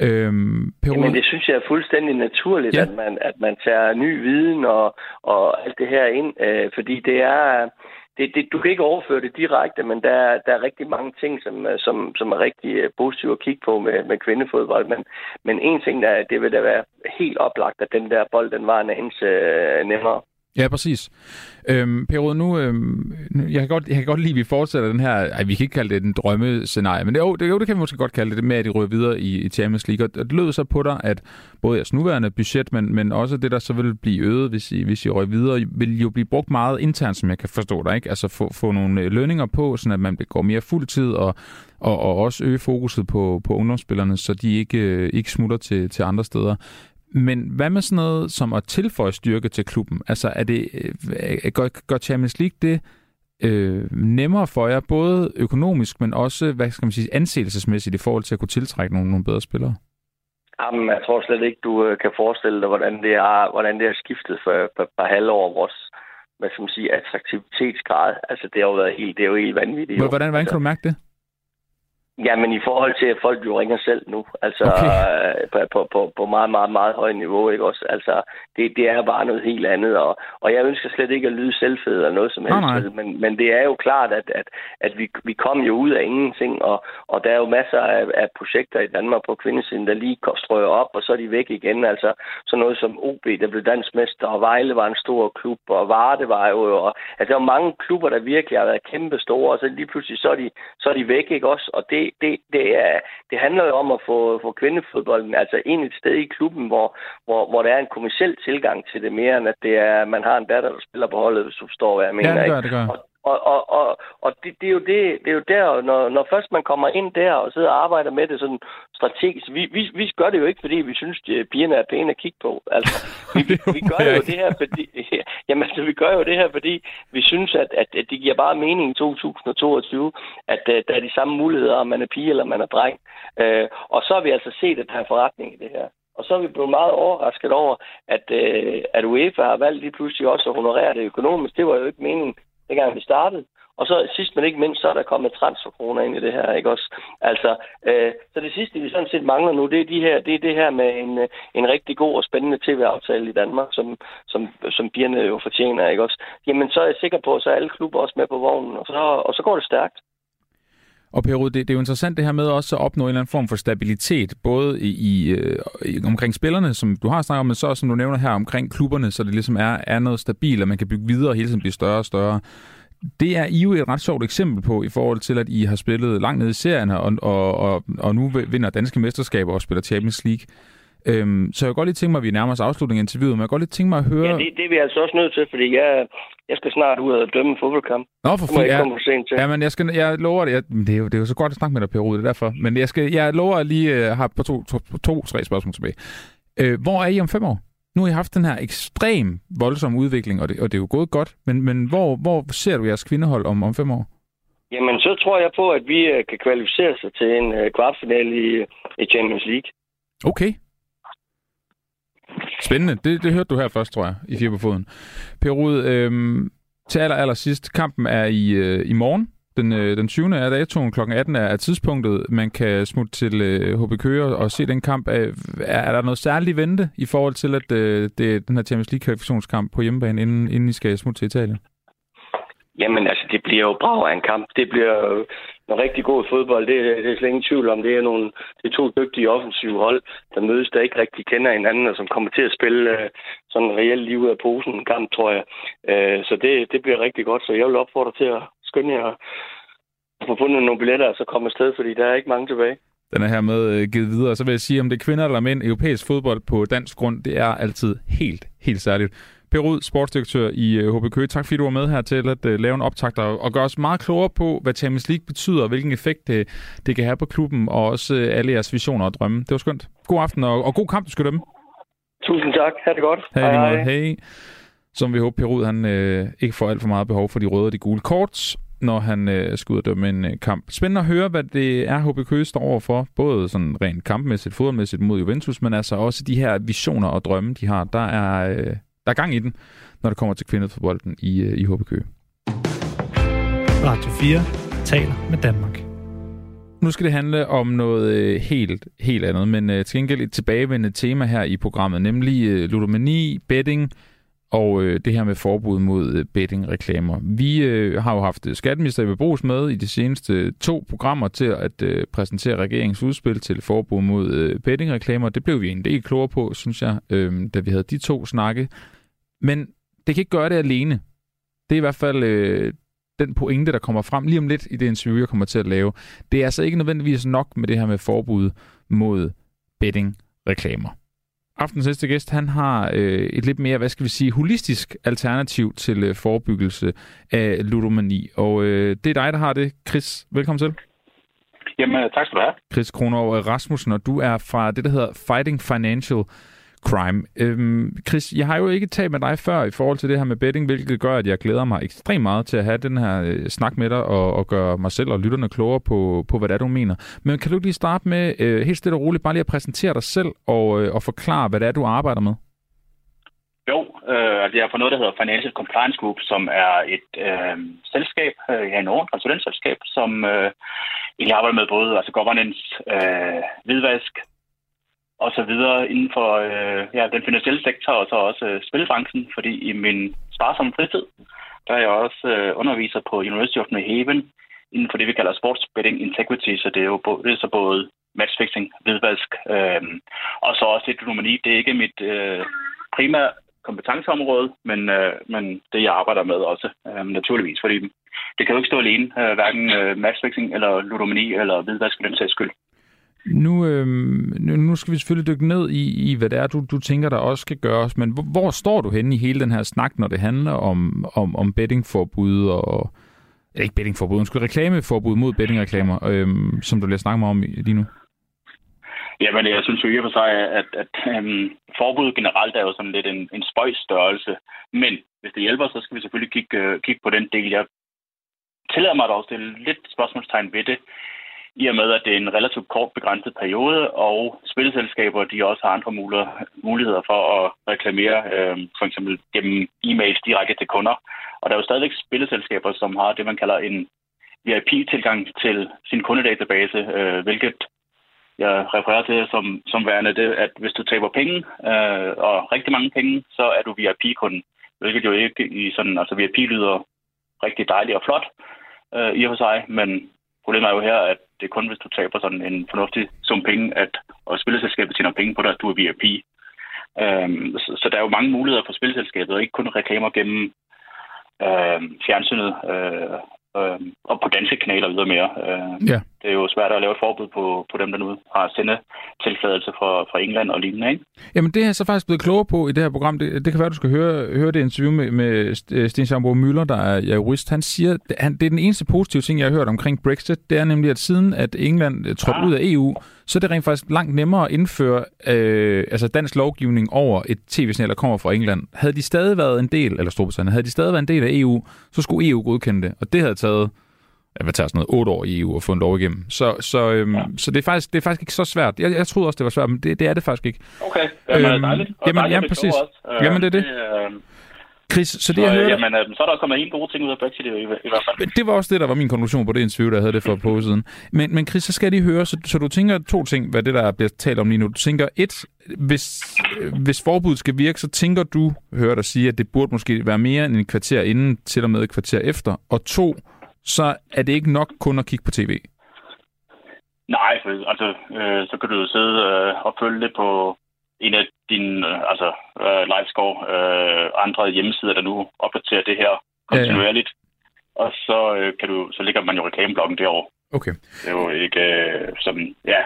Speaker 4: Øhm, Peru... Jamen, det synes jeg er fuldstændig naturligt, ja. at, man, at man tager ny viden og, og alt det her ind, øh, fordi det er... Det, det, du kan ikke overføre det direkte, men der, der er rigtig mange ting, som, øh, som, som er rigtig øh, positive at kigge på med, med kvindefodbold. Men, men en ting, der, det vil da være helt oplagt, at den der bold, den var en anelse øh, nemmere.
Speaker 2: Ja, præcis. Øhm, per nu, øhm, jeg, kan godt, jeg kan godt lide, at vi fortsætter den her, ej, vi kan ikke kalde det en drømmescenarie, men det, jo, det, jo, det kan vi måske godt kalde det, med at de rører videre i, i Champions League. Og det lød så på dig, at både jeres nuværende budget, men, men også det, der så vil blive øget, hvis I, hvis I rører videre, vil jo blive brugt meget internt, som jeg kan forstå dig, ikke? Altså få, få nogle øh, lønninger på, så at man går mere fuldtid, og, og, og også øge fokuset på, på ungdomsspillerne, så de ikke, øh, ikke smutter til, til andre steder. Men hvad med sådan noget som at tilføje styrke til klubben? Altså, er det, øh, gør, gør Champions League det øh, nemmere for jer, både økonomisk, men også, hvad skal man sige, anseelsesmæssigt i forhold til at kunne tiltrække nogle, nogle bedre spillere?
Speaker 4: Jamen, jeg tror slet ikke, du øh, kan forestille dig, hvordan det er, hvordan det er skiftet for et par halvår vores hvad skal man sige, attraktivitetsgrad. Altså, det har jo været helt, det er jo helt vanvittigt.
Speaker 2: Hvordan, hvordan kan du mærke det?
Speaker 4: Ja, men i forhold til, at folk jo ringer selv nu, altså okay. på, på, på, på meget, meget, meget højt niveau, ikke også? Altså, det, det er bare noget helt andet, og, og jeg ønsker slet ikke at lyde selvfed eller noget som helst, oh, men, men det er jo klart, at, at, at vi, vi kom jo ud af ingenting, og, og der er jo masser af, af projekter i Danmark på kvindesiden, der lige strøger op, og så er de væk igen, altså sådan noget som OB, der blev dansmester, og Vejle var en stor klub, og Varde var jo, og, altså der er mange klubber, der virkelig har været kæmpe store, og så lige pludselig så er de, så er de væk, ikke også? Og det, det, det, er, det handler jo om at få, få kvindefodbolden altså ind et sted i klubben, hvor, hvor, hvor der er en kommersiel tilgang til det mere, end at det er, man har en datter, der spiller på holdet, hvis du forstår, hvad jeg mener.
Speaker 2: Ja, det gør, det gør.
Speaker 4: Og, og, og, og, og det, det, er jo det, det er jo der, når, når først man kommer ind der og sidder og arbejder med det sådan strategisk. Vi, vi, vi gør det jo ikke, fordi vi synes, at pigerne er pæne at kigge på. Altså, vi, vi, vi gør jo det her, fordi, jamen, altså, vi gør jo det her, fordi vi synes, at, at, at det giver bare mening i 2022, at uh, der er de samme muligheder, om man er pige eller man er dreng. Uh, og så har vi altså set, at der er forretning i det her. Og så er vi blevet meget overrasket over, at, uh, at UEFA har valgt lige pludselig også at honorere det økonomisk. Det var jo ikke meningen dengang vi startede. Og så sidst men ikke mindst, så er der kommet transferkroner ind i det her, ikke også? Altså, øh, så det sidste, vi sådan set mangler nu, det er, de her, det, er det her med en, øh, en rigtig god og spændende tv-aftale i Danmark, som, som, som pigerne jo fortjener, ikke også? Jamen, så er jeg sikker på, at så er alle klubber også med på vognen, og så, og så går det stærkt.
Speaker 2: Og Per det, det er jo interessant det her med også at opnå en eller anden form for stabilitet, både i, i, øh, omkring spillerne, som du har snakket om, men så som du nævner her omkring klubberne, så det ligesom er, er noget stabilt, og man kan bygge videre og hele tiden blive større og større. Det er I jo et ret sjovt eksempel på, i forhold til, at I har spillet langt ned i serien og, og, og, og nu vinder danske mesterskaber og spiller Champions League. Øhm, så jeg kan godt lige tænke mig, at vi nærmer os afslutningen af interviewet, men jeg kan godt lige tænke mig at høre...
Speaker 4: Ja, det, det er vi altså også nødt til, fordi jeg, jeg skal snart ud og dømme en fodboldkamp.
Speaker 2: Nå, for fanden. Ja, for sent til. ja, men jeg, skal, jeg lover det. Jeg, det, er jo, det er jo så godt at snakke med dig, Per Rude, det er derfor. Men jeg, skal, jeg lover at lige uh, har på to, to, to, tre spørgsmål tilbage. Uh, hvor er I om fem år? Nu har I haft den her ekstrem voldsom udvikling, og det, og det er jo gået godt, men, men hvor, hvor ser du jeres kvindehold om, om fem år?
Speaker 4: Jamen, så tror jeg på, at vi uh, kan kvalificere sig til en uh, kvartfinale i, i Champions League.
Speaker 2: Okay, Spændende. Det, det hørte du her først, tror jeg, i Fire på Foden. Per Rud, øhm, til aller, aller sidst. Kampen er i, øh, i morgen. Den, øh, den 20. er datoen kl. 18 er, er tidspunktet. Man kan smutte til øh, HB Køge og se den kamp. Øh, er, er der noget særligt vente i forhold til, at øh, det den her Champions League-kvalifikationskamp på hjemmebane, inden, inden I skal smutte til Italien?
Speaker 4: Jamen altså, det bliver jo brav af en kamp. Det bliver noget rigtig god fodbold. Det, det er slet ingen tvivl om. Det er, nogle, det er to dygtige offensive hold, der mødes, der ikke rigtig kender hinanden, og som kommer til at spille øh, sådan reelt liv af posen en kamp, tror jeg. Øh, så det, det bliver rigtig godt. Så jeg vil opfordre til at skynde jer at få fundet nogle billetter og så komme afsted, fordi der er ikke mange tilbage.
Speaker 2: Den er her med øh, givet videre. Så vil jeg sige, om det er kvinder eller mænd, europæisk fodbold på dansk grund, det er altid helt, helt særligt. Per Rud, sportsdirektør i HB øh, Køge. Tak fordi du var med her til at uh, lave en optag og, og gøre os meget klogere på, hvad Champions League betyder, og hvilken effekt det, det kan have på klubben, og også uh, alle jeres visioner og drømme. Det var skønt. God aften, og, og god kamp, du skal dømme.
Speaker 4: Tusind tak. Ha' det godt.
Speaker 2: Hej, hej. hej. hey. Som vi håber, Per Rud, han øh, ikke får alt for meget behov for de røde og de gule kort, når han øh, skal ud og dømme en øh, kamp. Spændende at høre, hvad det er, HB Køge står overfor. Både sådan rent kampmæssigt, fodboldmæssigt mod Juventus, men altså også de her visioner og drømme, de har. Der er, øh, der er gang i den når det kommer til kvindefodbolden i, øh, i HB Køge.
Speaker 1: Radio 4 taler med Danmark.
Speaker 2: Nu skal det handle om noget øh, helt, helt andet, men uh, til gengæld et tilbagevendende tema her i programmet, nemlig ludomani, betting og øh, det her med forbud mod øh, bettingreklamer. Vi øh, har jo haft øh, skatteminister Ebbe Brugs med i de seneste øh, to programmer til at øh, præsentere regeringens udspil til forbud mod øh, bettingreklamer. Det blev vi en del klogere på, synes jeg, øh, da vi havde de to snakke. Men det kan ikke gøre det alene. Det er i hvert fald øh, den pointe, der kommer frem lige om lidt i det interview, jeg kommer til at lave. Det er altså ikke nødvendigvis nok med det her med forbud mod bettingreklamer. Aftens næste gæst, han har øh, et lidt mere, hvad skal vi sige, holistisk alternativ til øh, forebyggelse af ludomani. Og øh, det er dig, der har det. Chris, velkommen til.
Speaker 5: Jamen, tak skal du have.
Speaker 2: Chris Kronov Rasmussen, og du er fra det, der hedder Fighting Financial crime. Øhm, Chris, jeg har jo ikke talt med dig før i forhold til det her med betting, hvilket gør, at jeg glæder mig ekstremt meget til at have den her øh, snak med dig og, og gøre mig selv og lytterne klogere på, på hvad det er, du mener. Men kan du lige starte med øh, helt stille og roligt bare lige at præsentere dig selv og, øh, og forklare, hvad det er, du arbejder med?
Speaker 5: Jo, øh, altså jeg er på noget, der hedder Financial Compliance Group, som er et øh, selskab øh, her i Norden, konsulentselskab, som øh, egentlig arbejder med både altså governance, øh, hvidvask og så videre inden for øh, ja, den finansielle sektor og så også øh, spilbranchen, fordi i min sparsomme fritid, der er jeg også øh, underviser på University of New Haven inden for det, vi kalder sports betting integrity, så det er jo både, det er så både matchfixing, hvidvask, øh, og så også lidt ludomani. Det er ikke mit øh, primære kompetenceområde, men, øh, men det jeg arbejder med også, øh, naturligvis, fordi det kan jo ikke stå alene, øh, hverken øh, matchfixing eller ludomani eller hvidvask for den sags skyld.
Speaker 2: Nu, øh, nu skal vi selvfølgelig dykke ned i, i hvad det er, du, du tænker, der også skal gøres, men hvor, hvor står du henne i hele den her snak, når det handler om, om, om bettingforbud og, ikke bettingforbud, undskyld, reklameforbud mod bettingreklamer, øh, som du lige snakker om lige nu?
Speaker 5: Jamen, jeg synes jo i og for sig, at, at øhm, forbud generelt er jo sådan lidt en, en spøjs størrelse. Men hvis det hjælper, så skal vi selvfølgelig kigge, uh, kigge på den del. Jeg tillader mig dog at stille lidt spørgsmålstegn ved det, i og med, at det er en relativt kort begrænset periode, og spilselskaber de også har andre muligheder for at reklamere, øh, for eksempel gennem e-mails direkte til kunder. Og der er jo stadigvæk spilleselskaber, som har det, man kalder en VIP-tilgang til sin kundedatabase, øh, hvilket jeg refererer til som, som værende det, at hvis du taber penge, øh, og rigtig mange penge, så er du VIP-kunden. Hvilket jo ikke i sådan, altså VIP lyder rigtig dejligt og flot øh, i og for sig, men problemet er jo her, at det er kun, hvis du taber sådan en fornuftig sum penge, at og spilleselskabet tjener penge på dig, at du er VIP. Øhm, så, så der er jo mange muligheder for spilleselskabet, og ikke kun reklamer gennem øh, fjernsynet øh, øh, og på danske kanaler videre mere. Øh, ja. Det er jo svært at lave et forbud på, på dem, der nu har tilfladelse fra, fra England og lignende. Ikke?
Speaker 2: Jamen det er jeg så faktisk blevet klogere på i det her program. Det, det kan være, du skal høre, høre det interview med, med Sten Schamburg Møller, der er jurist. Han siger, han, det er den eneste positive ting, jeg har hørt omkring Brexit. Det er nemlig, at siden at England trådte ah. ud af EU, så er det rent faktisk langt nemmere at indføre øh, altså dansk lovgivning over et tv-signal, der kommer fra England. Havde de stadig været en del, eller Storbritannien, havde de stadig været en del af EU, så skulle EU godkende det. Og det havde taget hvad tager sådan noget, otte år i EU at få en lov igennem. Så, så, øhm, ja. så det, er faktisk, det er faktisk ikke så svært. Jeg, jeg troede også, det var svært, men det, det er det faktisk ikke.
Speaker 5: Okay, jamen øhm, dejligt. Og
Speaker 2: jamen,
Speaker 5: dejligt,
Speaker 2: jamen, præcis.
Speaker 5: Også.
Speaker 2: Jamen, det er det. det øh, Chris, så det,
Speaker 5: så,
Speaker 2: jeg hørte...
Speaker 5: Jamen, øh, så er der kommet en gode ting ud af Brexit i, i, i hvert fald.
Speaker 2: Det var også det, der var min konklusion på det interview, der havde det for på siden. Men, men Chris, så skal jeg lige høre, så, så du tænker to ting, hvad det der bliver talt om lige nu. Du tænker, et, hvis, hvis forbuddet skal virke, så tænker du, hører dig sige, at det burde måske være mere end en kvarter inden, til og med et kvarter efter. Og to, så er det ikke nok kun at kigge på tv.
Speaker 5: Nej, for, altså, øh, så kan du jo sidde øh, og følge det på en af dine øh, altså, øh, livescore, øh, andre hjemmesider, der nu opdaterer det her kontinuerligt. Ja, ja. Og så, øh, kan du, så ligger man jo reklameblokken derovre.
Speaker 2: Okay.
Speaker 5: Det er jo ikke øh, sådan, ja.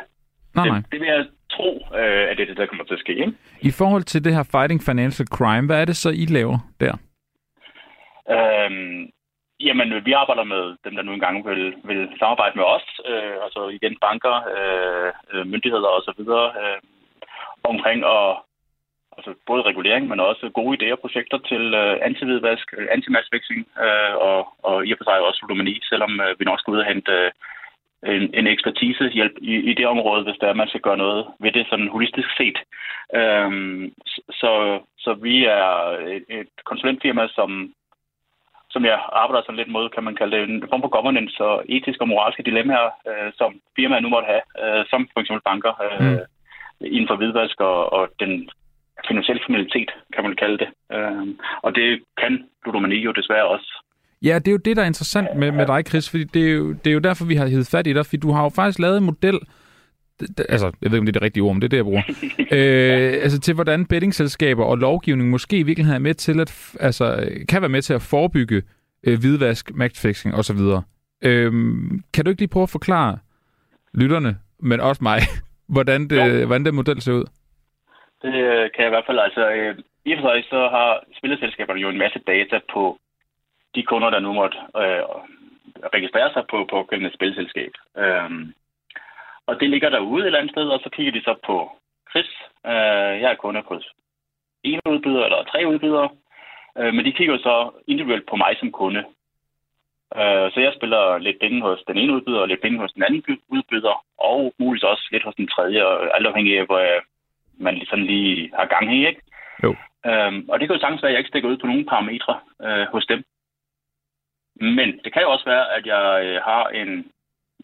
Speaker 2: Nej,
Speaker 5: det,
Speaker 2: nej.
Speaker 5: det vil jeg tro, øh, at det er det, der kommer til at ske. Ikke?
Speaker 2: I forhold til det her Fighting Financial Crime, hvad er det så, I laver der?
Speaker 5: Øhm, Jamen, vi arbejder med dem, der nu engang vil, vil samarbejde med os, øh, altså igen banker, øh myndigheder osv., øh, omkring at, altså både regulering, men også gode idéer og projekter til øh, antividvask, øh, øh, og, og i og for sig også ludomani, selvom øh, vi nok skal ud og hente øh, en, en ekspertisehjælp i, i det område, hvis der man skal gøre noget ved det sådan holistisk set. Øhm, så, så vi er et, et konsulentfirma, som som jeg arbejder sådan lidt mod, kan man kalde det, en form for governance og etiske og moralske dilemmaer, øh, som firmaer nu måtte have, øh, som for eksempel banker, øh, mm inden for hvidvask og, og den finansielle kriminalitet, kan man kalde det. Øh, og det kan ludomani jo desværre også.
Speaker 2: Ja, det er jo det, der er interessant med, med dig, Chris, fordi det er, jo, det er jo derfor, vi har hivet fat i dig, fordi du har jo faktisk lavet en model, altså, jeg ved ikke, om det er det rigtige ord, men det er det, jeg bruger. øh, altså til, hvordan bettingselskaber og lovgivning måske i virkeligheden er med til at, altså, kan være med til at forebygge øh, hvidvask, matchfixing osv. Øh, kan du ikke lige prøve at forklare lytterne, men også mig, hvordan, det, hvordan den model ser ud?
Speaker 5: Det øh, kan jeg i hvert fald. Altså, øh, i og for sig så har spilleselskaberne jo en masse data på de kunder, der nu måtte øh, registrere sig på på spilselskab. Øh, og det ligger derude et eller andet sted, og så kigger de så på Chris. Øh, jeg er kunde hos en udbyder eller tre udbydere. Øh, men de kigger så individuelt på mig som kunde. Øh, så jeg spiller lidt penge hos den ene udbyder og lidt penge hos den anden udbyder, og muligvis også lidt hos den tredje, alt afhængig af, hvor man sådan lige har gang i. Ikke?
Speaker 2: Jo.
Speaker 5: Øhm, og det kan jo sagtens være, at jeg ikke stikker ud på nogle parametre øh, hos dem. Men det kan jo også være, at jeg øh, har en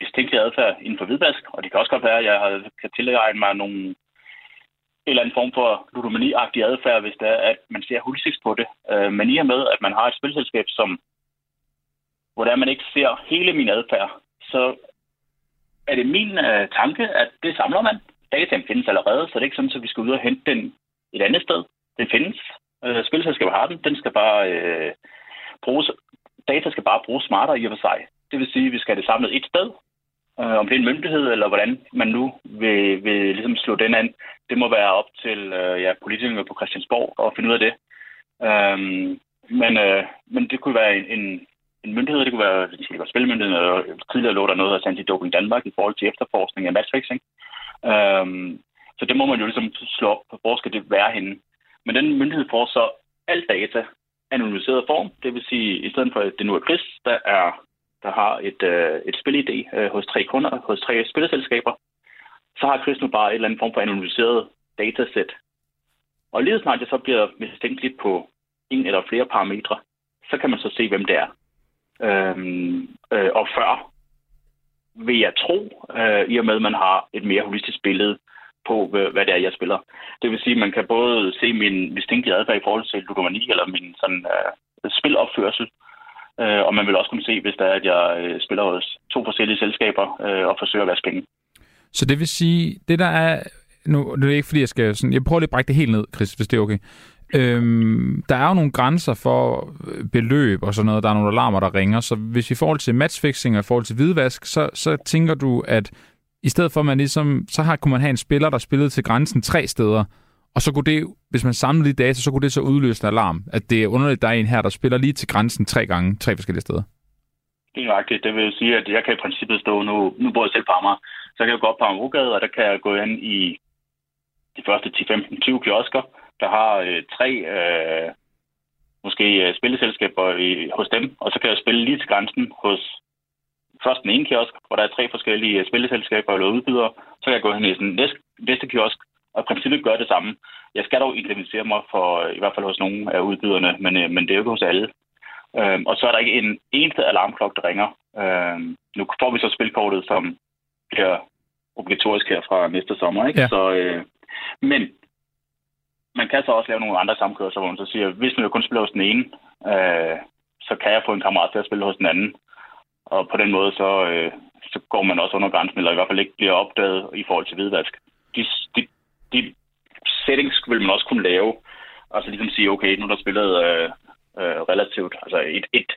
Speaker 5: mistænkelig adfærd inden for hvidvask, og det kan også godt være, at jeg har, kan tilregne mig nogle en eller anden form for ludomani-agtig adfærd, hvis det er, at man ser holistisk på det. Øh, men i og med, at man har et spilselskab, som, hvordan man ikke ser hele min adfærd, så er det min øh, tanke, at det samler man. Dataen findes allerede, så det er ikke sådan, at vi skal ud og hente den et andet sted. Den findes. Øh, spilselskabet har den. Den skal bare øh, bruges. Data skal bare bruges smartere i og for sig. Det vil sige, at vi skal have det samlet et sted. Øh, om det er en myndighed, eller hvordan man nu vil, vil ligesom slå den an, det må være op til øh, ja, politikerne på Christiansborg at finde ud af det. Øh, men, øh, men det kunne være en, en, en myndighed, det kunne være, det kunne være spilmyndigheden, og tidligere lå der noget af Anti-Doping Danmark i forhold til efterforskning af matchfixing. Øhm, så det må man jo ligesom slå op, hvor skal det være henne. Men den myndighed får så alt data anonymiseret form. Det vil sige, i stedet for at det nu er Chris, der, er, der har et, øh, et spilidé øh, hos tre kunder, hos tre spilleselskaber, så har Chris nu bare et eller andet form for anonymiseret datasæt. Og lige snart det så bliver mistænkeligt på en eller flere parametre, så kan man så se, hvem det er. Øhm, øh, og før vil jeg tro, øh, i og med at man har et mere holistisk billede på, hvad det er, jeg spiller. Det vil sige, at man kan både se min mistænkelige adfærd i forhold til ludomani, eller min sådan, øh, spilopførsel, øh, og man vil også kunne se, hvis der er, at jeg øh, spiller hos to forskellige selskaber øh, og forsøger at vaske penge.
Speaker 2: Så det vil sige, det der er... Nu det er ikke, fordi jeg skal... Sådan, jeg prøver lige at brække det helt ned, Chris, hvis det er okay. Øhm, der er jo nogle grænser for øh, beløb og sådan noget. Der er nogle alarmer, der ringer. Så hvis i forhold til matchfixing og i forhold til hvidvask, så, så tænker du, at i stedet for, at man ligesom, så har, kunne man have en spiller, der spillede til grænsen tre steder, og så kunne det, hvis man samlede de data, så kunne det så udløse en alarm, at det er underligt, at der er en her, der spiller lige til grænsen tre gange, tre forskellige steder.
Speaker 5: Det er rigtigt. Det vil sige, at jeg kan i princippet stå nu, nu bor jeg selv på Amager, så kan jeg gå op på Amagergade, og der kan jeg gå ind i de første 10, 15, 20 kiosker, der har øh, tre øh, måske øh, spilleselskaber i, hos dem, og så kan jeg spille lige til grænsen hos først den ene kiosk, hvor der er tre forskellige øh, spilleselskaber eller udbydere, så kan jeg gå hen i den næste, næste kiosk, og i princippet gøre det samme. Jeg skal dog identificere mig for, øh, i hvert fald hos nogle af udbyderne, men, men det er jo ikke hos alle. Øhm, og så er der ikke en eneste alarmklokke, der ringer. Øhm, nu får vi så spilkortet, som bliver obligatorisk her fra næste sommer. Ikke?
Speaker 2: Ja.
Speaker 5: Så, øh, men man kan så også lave nogle andre samkørsler, hvor man så siger, hvis nu jeg kun spiller hos den ene, øh, så kan jeg få en kammerat til at spille hos den anden. Og på den måde, så, øh, så går man også under grænsen, eller i hvert fald ikke bliver opdaget i forhold til hvidvask. De, de, de settings vil man også kunne lave. Altså ligesom sige, okay, nu er der spillet øh, øh, relativt, altså et, et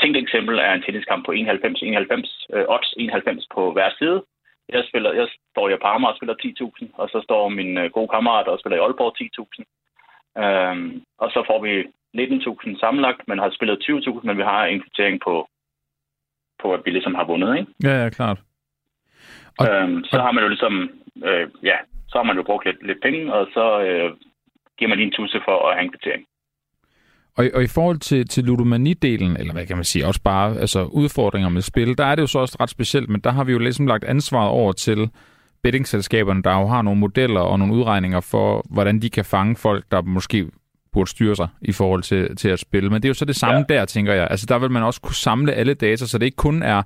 Speaker 5: tænkt eksempel er en tenniskamp på 91-91, øh, odds 91 på hver side. Jeg, spiller, jeg står i Parma og spiller 10.000, og så står min øh, gode kammerat og spiller i Aalborg 10.000. Øhm, og så får vi 19.000 sammenlagt, men har spillet 20.000, men vi har en kvittering på, på, at vi ligesom har vundet, ikke?
Speaker 2: Ja, ja, klart.
Speaker 5: Og, øhm, så og... har man jo ligesom, øh, ja, så har man jo brugt lidt, lidt penge, og så øh, giver man lige en tusse for at have en kvittering.
Speaker 2: Og, og i forhold til, til ludomani-delen, eller hvad kan man sige, også bare altså udfordringer med spil, der er det jo så også ret specielt, men der har vi jo ligesom lagt ansvaret over til bettingselskaberne, der jo har nogle modeller og nogle udregninger for, hvordan de kan fange folk, der måske burde styre sig i forhold til, til at spille. Men det er jo så det samme ja. der, tænker jeg. Altså der vil man også kunne samle alle data, så det ikke kun er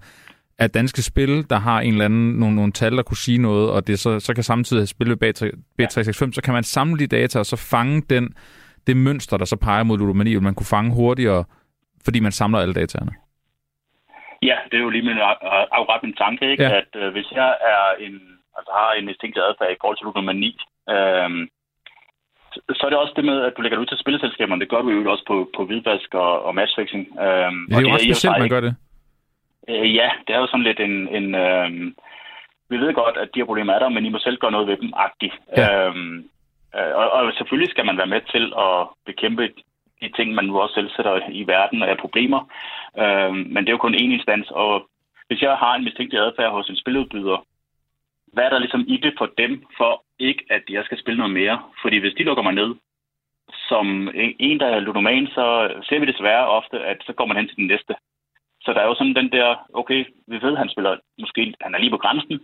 Speaker 2: at danske spil, der har en eller anden, nogle, nogle tal, der kunne sige noget, og det så, så kan samtidig have spillet B365, ja. så kan man samle de data og så fange den det mønster, der så peger mod ludomani, vil man kunne fange hurtigere, fordi man samler alle dataerne?
Speaker 5: Ja, det er jo lige min, afret min tanke, ikke? Ja. at øh, hvis jeg er en, altså har en mistænkt adfærd i forhold til ludomani, øh, så er det også det med, at du lægger det ud til spilleselskaberne. Det gør du jo også på, på hvidvask og, og matchfixing. Øh,
Speaker 2: det er og jo også specielt, man gør det.
Speaker 5: Øh, ja, det er jo sådan lidt en... en øh, vi ved godt, at de her problemer er der, men I må selv gøre noget ved dem, agtigt. Ja. Øh, Øh, Øh, og, og selvfølgelig skal man være med til at bekæmpe de ting, man nu også selv sætter i verden af problemer. Øh, men det er jo kun én instans, og hvis jeg har en mistænkt adfærd hos en spiludbyder, hvad er der ligesom i det for dem, for ikke at jeg skal spille noget mere? Fordi hvis de lukker mig ned, som en, der er ludoman, så ser vi desværre ofte, at så går man hen til den næste. Så der er jo sådan den der, okay, vi ved, han spiller, måske han er lige på grænsen,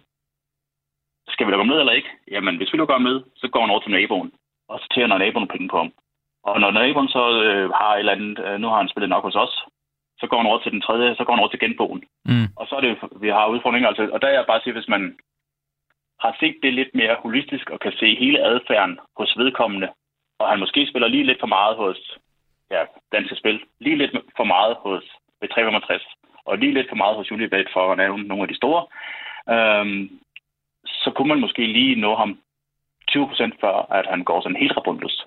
Speaker 5: skal vi lukke ham ned eller ikke? Jamen, hvis vi lukker ham ned, så går han over til naboen, og så tjener naboen penge på ham. Og når naboen så øh, har et eller andet, øh, nu har han spillet nok hos os, så går han over til den tredje, så går han over til genboen.
Speaker 2: Mm.
Speaker 5: Og så er det, vi har udfordringer. Altså, og der er jeg bare sige, hvis man har set det lidt mere holistisk og kan se hele adfærden hos vedkommende, og han måske spiller lige lidt for meget hos ja, danske spil, lige lidt for meget hos B365, og lige lidt for meget hos Julibet for at nævne nogle af de store, øhm, så kunne man måske lige nå ham 20% før, at han går sådan helt rabundus.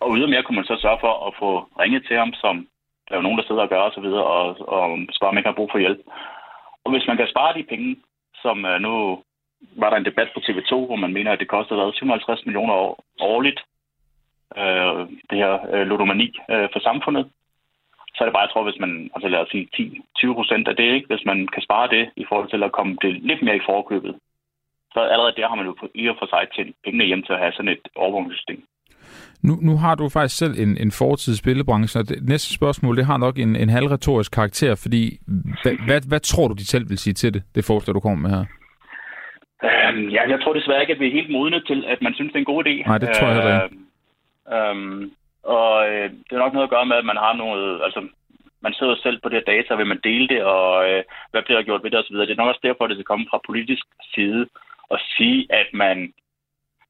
Speaker 5: Og ydermere kunne man så sørge for at få ringet til ham, som der er jo nogen, der sidder og gør osv., og, og, og spørger, om ikke har brug for hjælp. Og hvis man kan spare de penge, som uh, nu var der en debat på TV2, hvor man mener, at det koster 750 millioner år, årligt, øh, det her øh, ludomani øh, for samfundet, så er det bare, jeg tror, hvis man, altså lad os sige 10-20 procent af det, ikke? hvis man kan spare det i forhold til at komme det lidt mere i forkøbet, så allerede der har man jo i og for sig til pengene hjem til at have sådan et overvågningssystem.
Speaker 2: Nu, nu har du faktisk selv en, en fortid i spillebranchen, og det næste spørgsmål, det har nok en, en halvretorisk karakter, fordi hvad, hvad, hvad tror du, de selv vil sige til det, det forslag, du kommer med her?
Speaker 5: Øhm, ja, jeg tror desværre ikke, at vi er helt modne til, at man synes, det er en god idé.
Speaker 2: Nej, det tror jeg heller ikke.
Speaker 5: Øhm, og øh, det er nok noget at gøre med, at man har noget, altså man sidder selv på det her data, vil man dele det, og øh, hvad bliver der gjort ved det osv. Det er nok også derfor, at det skal komme fra politisk side og sige, at man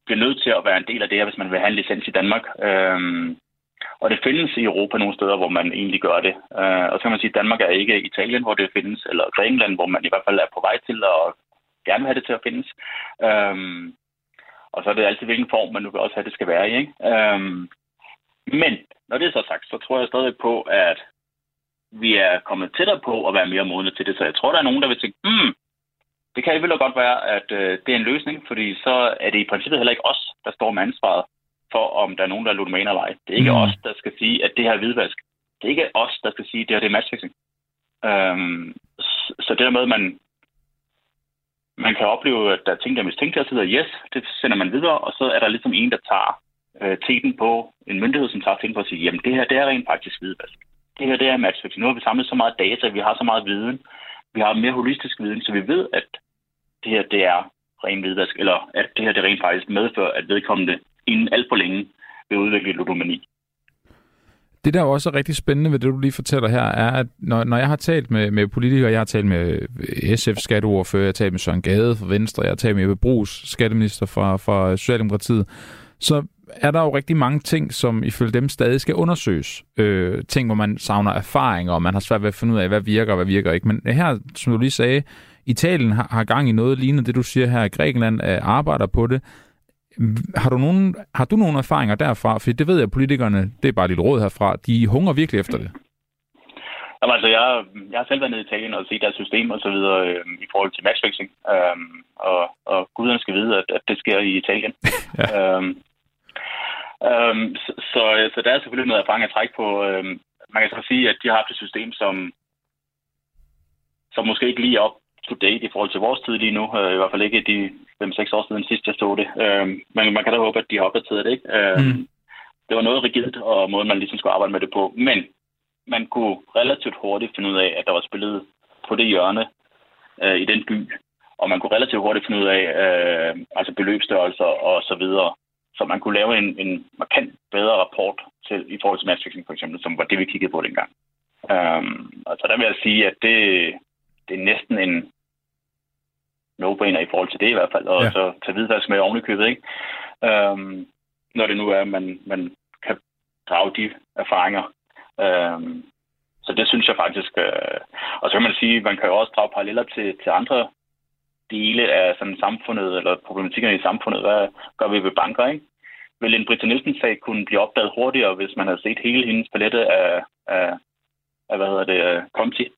Speaker 5: bliver nødt til at være en del af det her, hvis man vil have en licens i Danmark. Øhm, og det findes i Europa nogle steder, hvor man egentlig gør det. Øh, og så kan man sige, at Danmark er ikke Italien, hvor det findes, eller Grækenland, hvor man i hvert fald er på vej til at gerne vil have det til at findes. Øhm, og så er det altid, hvilken form man nu vil også have, det skal være i. Ikke? Øhm, men når det er så sagt, så tror jeg stadig på, at vi er kommet tættere på at være mere modne til det. Så jeg tror, der er nogen, der vil tænke, hmm, det kan vel godt være, at øh, det er en løsning, fordi så er det i princippet heller ikke os, der står med ansvaret for, om der er nogen, der er ludomaner eller ej. Det er ikke mm. os, der skal sige, at det her er hvidvask. Det er ikke os, der skal sige, at det her det er matchfixing. Øhm, så det der med, at man, man kan opleve, at der er ting, der er mistænkt og så yes, det sender man videre, og så er der ligesom en, der tager øh, teten på en myndighed, som tager teten på at sige, jamen det her, det er rent faktisk hvidvask. Det her, det er matchfixing. Nu har vi samlet så meget data, vi har så meget viden, vi har mere holistisk viden, så vi ved, at det her, det er ren hvidvask, eller at det her, det rent faktisk medfører, at vedkommende inden alt for længe vil udvikle ludomani.
Speaker 2: Det, der også er rigtig spændende ved det, du lige fortæller her, er, at når, når jeg har talt med, med politikere, jeg har talt med SF skatteordfører, jeg har talt med Søren Gade fra Venstre, jeg har talt med Ebbe Brugs, skatteminister fra, fra Socialdemokratiet, så er der jo rigtig mange ting, som ifølge dem stadig skal undersøges. Øh, ting, hvor man savner erfaring, og man har svært ved at finde ud af, hvad virker og hvad virker ikke. Men her, som du lige sagde, Italien har, har gang i noget lignende det, du siger her. Grækenland øh, arbejder på det. Har du, nogen, har du nogle erfaringer derfra? For det ved jeg, at politikerne, det er bare dit råd herfra, de hungrer virkelig efter det.
Speaker 5: Jamen, altså, jeg, jeg har selv været nede i Italien og set deres system og så videre øh, i forhold til matchfixing. Øh, og, og guderne skal vide, at, at det sker i Italien. ja. øh, Øhm, så, så, så der er selvfølgelig noget erfaring at trække på. Øhm, man kan så sige, at de har haft et system, som, som måske ikke lige er op to date i forhold til vores tid lige nu. Øh, I hvert fald ikke de 5-6 år siden sidst, jeg stod det. Øhm, men man kan da håbe, at de har opdateret det. Ikke? Øhm, mm. Det var noget rigidt, og måden man ligesom skulle arbejde med det på. Men man kunne relativt hurtigt finde ud af, at der var spillet på det hjørne øh, i den by. Og man kunne relativt hurtigt finde ud af øh, altså beløbsstørrelser og så videre. Så man kunne lave en, en markant bedre rapport til, i forhold til matchfixing for eksempel, som var det, vi kiggede på dengang. Um, og så der vil jeg sige, at det, det er næsten en no-brainer i forhold til det i hvert fald, og ja. så tage videre med oven i købet, ikke? Um, når det nu er, at man, man kan drage de erfaringer. Um, så det synes jeg faktisk... Uh, og så kan man sige, at man kan jo også drage paralleller til, til andre dele af sådan samfundet, eller problematikkerne i samfundet. Hvad gør vi ved banker, ikke? Vil en Britta Nielsen-sag kunne blive opdaget hurtigere, hvis man havde set hele hendes palette af, af, af hvad hedder det, konti?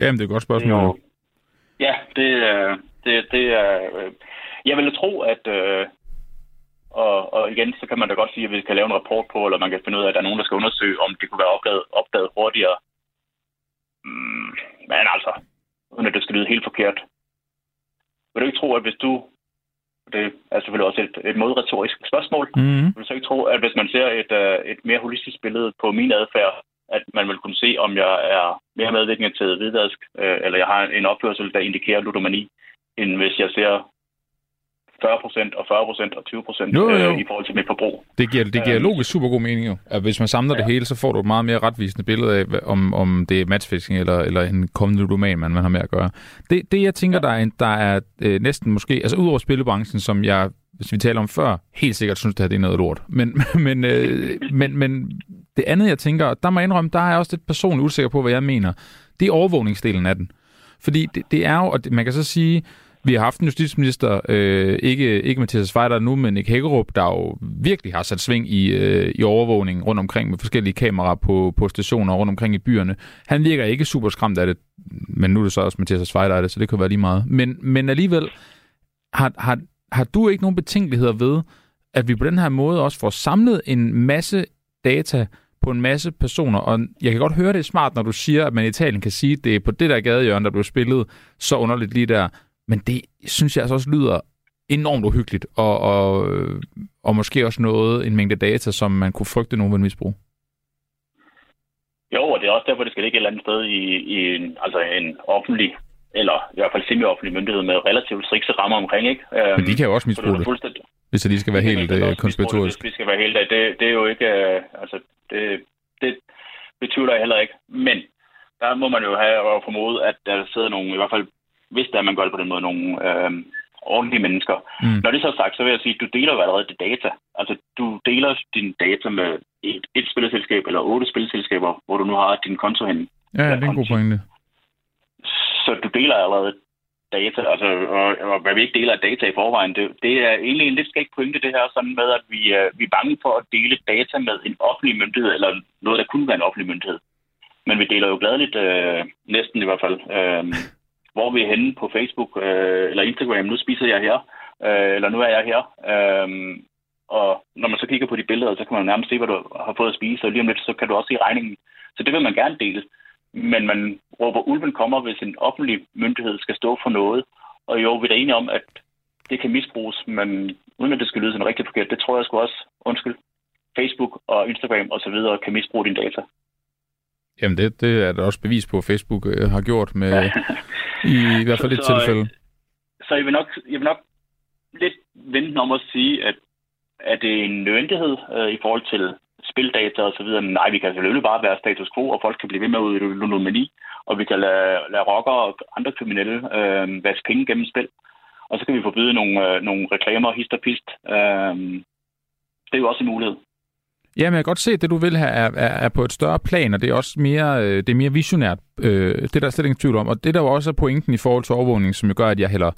Speaker 2: Jamen, det er et godt spørgsmål. Jo.
Speaker 5: Ja, det, det, det er... Jeg vil tro, at... Og, og igen, så kan man da godt sige, at vi kan lave en rapport på, eller man kan finde ud af, at der er nogen, der skal undersøge, om det kunne være opdaget, opdaget hurtigere. Mm, men altså, uden at det skal lyde helt forkert. Vil du ikke tro, at hvis du, det er selvfølgelig også et, et modretorisk spørgsmål, mm. vil du så ikke tro, at hvis man ser et, uh, et mere holistisk billede på min adfærd, at man vil kunne se, om jeg er mere medvirkende til hvidvask, uh, eller jeg har en opførsel, der indikerer ludomani, end hvis jeg ser 40 procent og 40 procent og 20 procent
Speaker 2: Jo, jo, jo.
Speaker 5: øh, i forhold til mit forbrug.
Speaker 2: Det giver, det giver
Speaker 5: Øhm.
Speaker 2: logisk super god mening jo. At hvis man samler ja. det hele, så får du et meget mere retvisende billede af, om, om det er matchfishing eller, eller en kommende ludoman, man, man har med at gøre. Det, det jeg tænker, der er, der er øh, næsten måske, altså udover spillebranchen, som jeg, hvis vi taler om før, helt sikkert synes, det her det er noget lort. Men, men, øh, men, men det andet, jeg tænker, der må jeg indrømme, der er jeg også lidt personligt usikker på, hvad jeg mener. Det er overvågningsdelen af den. Fordi det, det er jo, og det, man kan så sige, vi har haft en justitsminister, øh, ikke, ikke Mathias Fejder nu, men Nick Hækkerup, der jo virkelig har sat sving i, øh, i overvågning rundt omkring med forskellige kameraer på, på stationer rundt omkring i byerne. Han virker ikke super skræmt af det, men nu er det så også Mathias Fejder af det, så det kan være lige meget. Men, men alligevel, har, har, har du ikke nogen betænkeligheder ved, at vi på den her måde også får samlet en masse data på en masse personer, og jeg kan godt høre, det er smart, når du siger, at man i Italien kan sige, at det er på det der gadehjørne, der blev spillet så underligt lige der, men det synes jeg altså også lyder enormt uhyggeligt, og, og, øh, og måske også noget, en mængde data, som man kunne frygte nogen vil misbruge.
Speaker 5: Jo, og det er også derfor, det skal ligge et eller andet sted i, i en, altså en offentlig, eller i hvert fald semi-offentlig myndighed med relativt strikse rammer omkring, ikke? Øhm,
Speaker 2: Men de kan jo også
Speaker 5: så det
Speaker 2: misbruge
Speaker 5: er
Speaker 2: det,
Speaker 5: fuldstændig,
Speaker 2: hvis det lige skal være
Speaker 5: Det
Speaker 2: helt øh, konspiratorisk.
Speaker 5: det, Hvis vi skal være helt. Det, det er jo ikke... Øh, altså, det, det betvivler jeg heller ikke. Men der må man jo have at formode, at der sidder nogle, i hvert fald hvis der er, man gør det på den måde, nogle øh, ordentlige mennesker.
Speaker 2: Mm.
Speaker 5: Når det så er sagt, så vil jeg sige, at du deler jo allerede det data. Altså, du deler dine data med et, et spilselskab eller otte spilselskaber, hvor du nu har din konto henne.
Speaker 2: Ja, det er en god pointe.
Speaker 5: Så du deler allerede data, altså, og, og hvad vi ikke deler af data i forvejen, det, det er egentlig en lidt skægt pointe, det her, sådan med, at vi, øh, vi er bange for at dele data med en offentlig myndighed, eller noget, der kunne være en offentlig myndighed. Men vi deler jo gladeligt, øh, næsten i hvert fald, øh, hvor vi er henne på Facebook øh, eller Instagram. Nu spiser jeg her, øh, eller nu er jeg her. Øh, og når man så kigger på de billeder, så kan man nærmest se, hvad du har fået at spise, og lige om lidt, så kan du også se regningen. Så det vil man gerne dele. Men man råber, ulven kommer, hvis en offentlig myndighed skal stå for noget. Og jo, vi er enige om, at det kan misbruges, men uden at det skal lyde sådan rigtig forkert, det tror jeg sgu også, undskyld, Facebook og Instagram og så videre kan misbruge dine data.
Speaker 2: Jamen, det, det er der også bevis på, at Facebook øh, har gjort med, i, i hvert fald et
Speaker 5: Så- så,
Speaker 2: tilfælde.
Speaker 5: Så jeg vil nok, jeg vil nok lidt vente om at sige, at er det en nødvendighed øh, i forhold til spildata og så videre? Nej, vi kan selvfølgelig bare være status quo, og folk kan blive ved med at udøve ludomani, og vi kan lade, lade rockere og andre kriminelle øh, vaske penge gennem spil. Og så kan vi forbyde nogle, øh, nogle reklamer, hist og pist. Øh, det er jo også en mulighed.
Speaker 2: Ja, men jeg kan godt se, at det du vil have er, er, er på et større plan, og det er også mere, øh, det er mere visionært. Øh, det er der slet ingen tvivl om. Og det der jo også er pointen i forhold til overvågning, som jo gør, at jeg heller...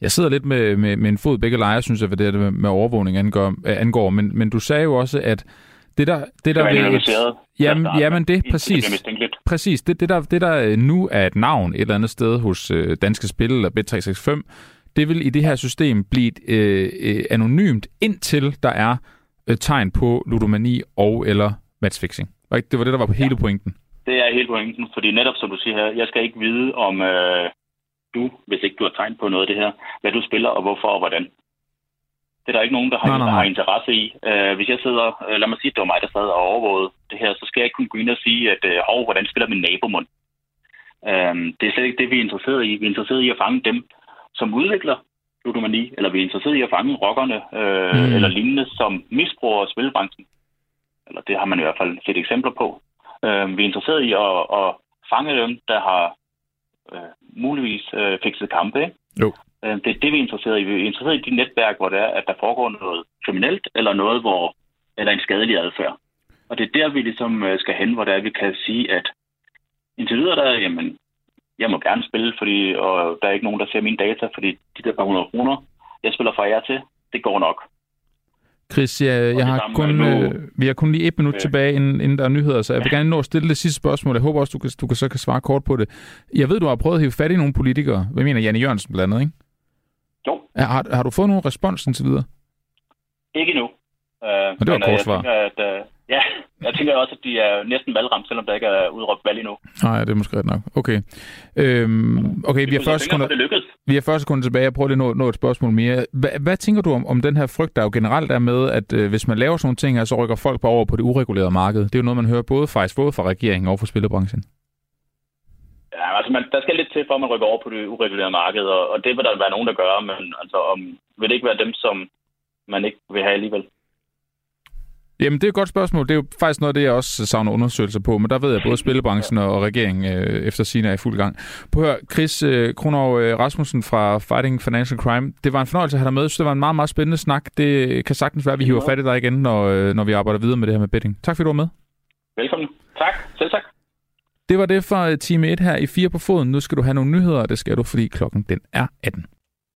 Speaker 2: Jeg sidder lidt med, med, med en fod begge lejre, synes jeg, hvad det er, med overvågning angår. øh, angår. Men, men du sagde jo også, at det der, det der
Speaker 5: at
Speaker 2: jamen, jamen det, præcis. Præcis. Det, det, der, det, der øh, nu er et navn et eller andet sted hos øh, Danske Spil eller Bet365, det vil i det her system blive øh, øh, anonymt, indtil der er øh, tegn på ludomani og eller matchfixing. Det var det, der var på hele pointen.
Speaker 5: Det er helt pointen, fordi netop som du siger her, jeg skal ikke vide om øh, du, hvis ikke du har tegn på noget af det her, hvad du spiller og hvorfor og hvordan. Det er der ikke nogen, der har,
Speaker 2: Nej, nej, nej.
Speaker 5: har interesse i. Øh, hvis jeg sidder, øh, lad mig sige, at det var mig, der sad og overvågede det her, så skal jeg ikke kunne gå ind og sige, at øh, hov, hvordan spiller min nabomund? Øh, det er slet ikke det, vi er interesseret i. Vi er interesseret i at fange dem, som udvikler ludomani, eller vi er interesseret i at fange rockerne øh,
Speaker 2: Mm.
Speaker 5: eller lignende, som misbruger spilbranchen. Eller det har man i hvert fald set eksempler på. Øh, vi er interesseret i at, at fange dem, der har øh, muligvis øh, fikset kampe. Ikke?
Speaker 2: Jo.
Speaker 5: Øh, det er det, vi er interesseret i. Vi er interesseret i de netværk, hvor det er, at der foregår noget kriminelt, eller noget, hvor eller en skadelig adfærd. Og det er der, vi ligesom øh, skal hen, hvor det er, vi kan sige, at indtil videre, der, jamen, jeg må gerne spille, fordi, og der er ikke nogen, der ser mine data, fordi de der par hundrede kroner, jeg spiller fra jer til, det går nok.
Speaker 2: Chris, jeg, jeg har kun, øh, vi har kun lige et minut
Speaker 5: Ja.
Speaker 2: tilbage, inden, inden der er nyheder, så jeg vil gerne nå at stille det sidste spørgsmål. Jeg håber også, du kan, du kan så kan svare kort på det. Jeg ved, du har prøvet at hive fat i nogle politikere. Hvad mener Janne Jørgensen blandt andet, ikke?
Speaker 5: Jo.
Speaker 2: Har, har du fået nogen respons indtil videre?
Speaker 5: Ikke nu. Uh,
Speaker 2: Og det var et kort
Speaker 5: jeg
Speaker 2: svar.
Speaker 5: Tænker, at, uh, ja, jeg tænker også, at de er næsten valgramt, selvom der ikke er udråbt valg endnu.
Speaker 2: Nej, det er måske ret nok. Okay. Øhm, okay, vi har, 40
Speaker 5: Jeg tænker,
Speaker 2: sekunder, vi har 40 sekunder tilbage. Jeg prøver lige at nå, nå et spørgsmål mere. Hvad, hvad tænker du om, om den her frygt, der jo generelt er med, at øh, hvis man laver sådan nogle ting her, så rykker folk bare over på det uregulerede marked? Det er jo noget, man hører både faktisk både fra regeringen og fra spillerbranchen.
Speaker 5: Ja, altså man, der skal lidt til, for at man rykker over på det uregulerede marked, og, og det vil der være nogen, der gør, men altså, om, vil det ikke være dem, som man ikke vil have alligevel?
Speaker 2: Jamen, det er et godt spørgsmål. Det er jo faktisk noget af det, jeg også savner undersøgelser på, men der ved jeg, både spillebranchen og regeringen øh, efter sine er i fuld gang. På hør, Chris øh, Kronov øh, Rasmussen fra Fighting Financial Crime. Det var en fornøjelse at have dig med. det var en meget, meget spændende snak. Det kan sagtens være, at vi hiver fat i dig igen, når, øh, når vi arbejder videre med det her med betting. Tak fordi du var med.
Speaker 5: Velkommen. Tak. Selv tak.
Speaker 2: Det var det for time 1 her i 4 på foden. Nu skal du have nogle nyheder, og det skal du, fordi klokken den er 18.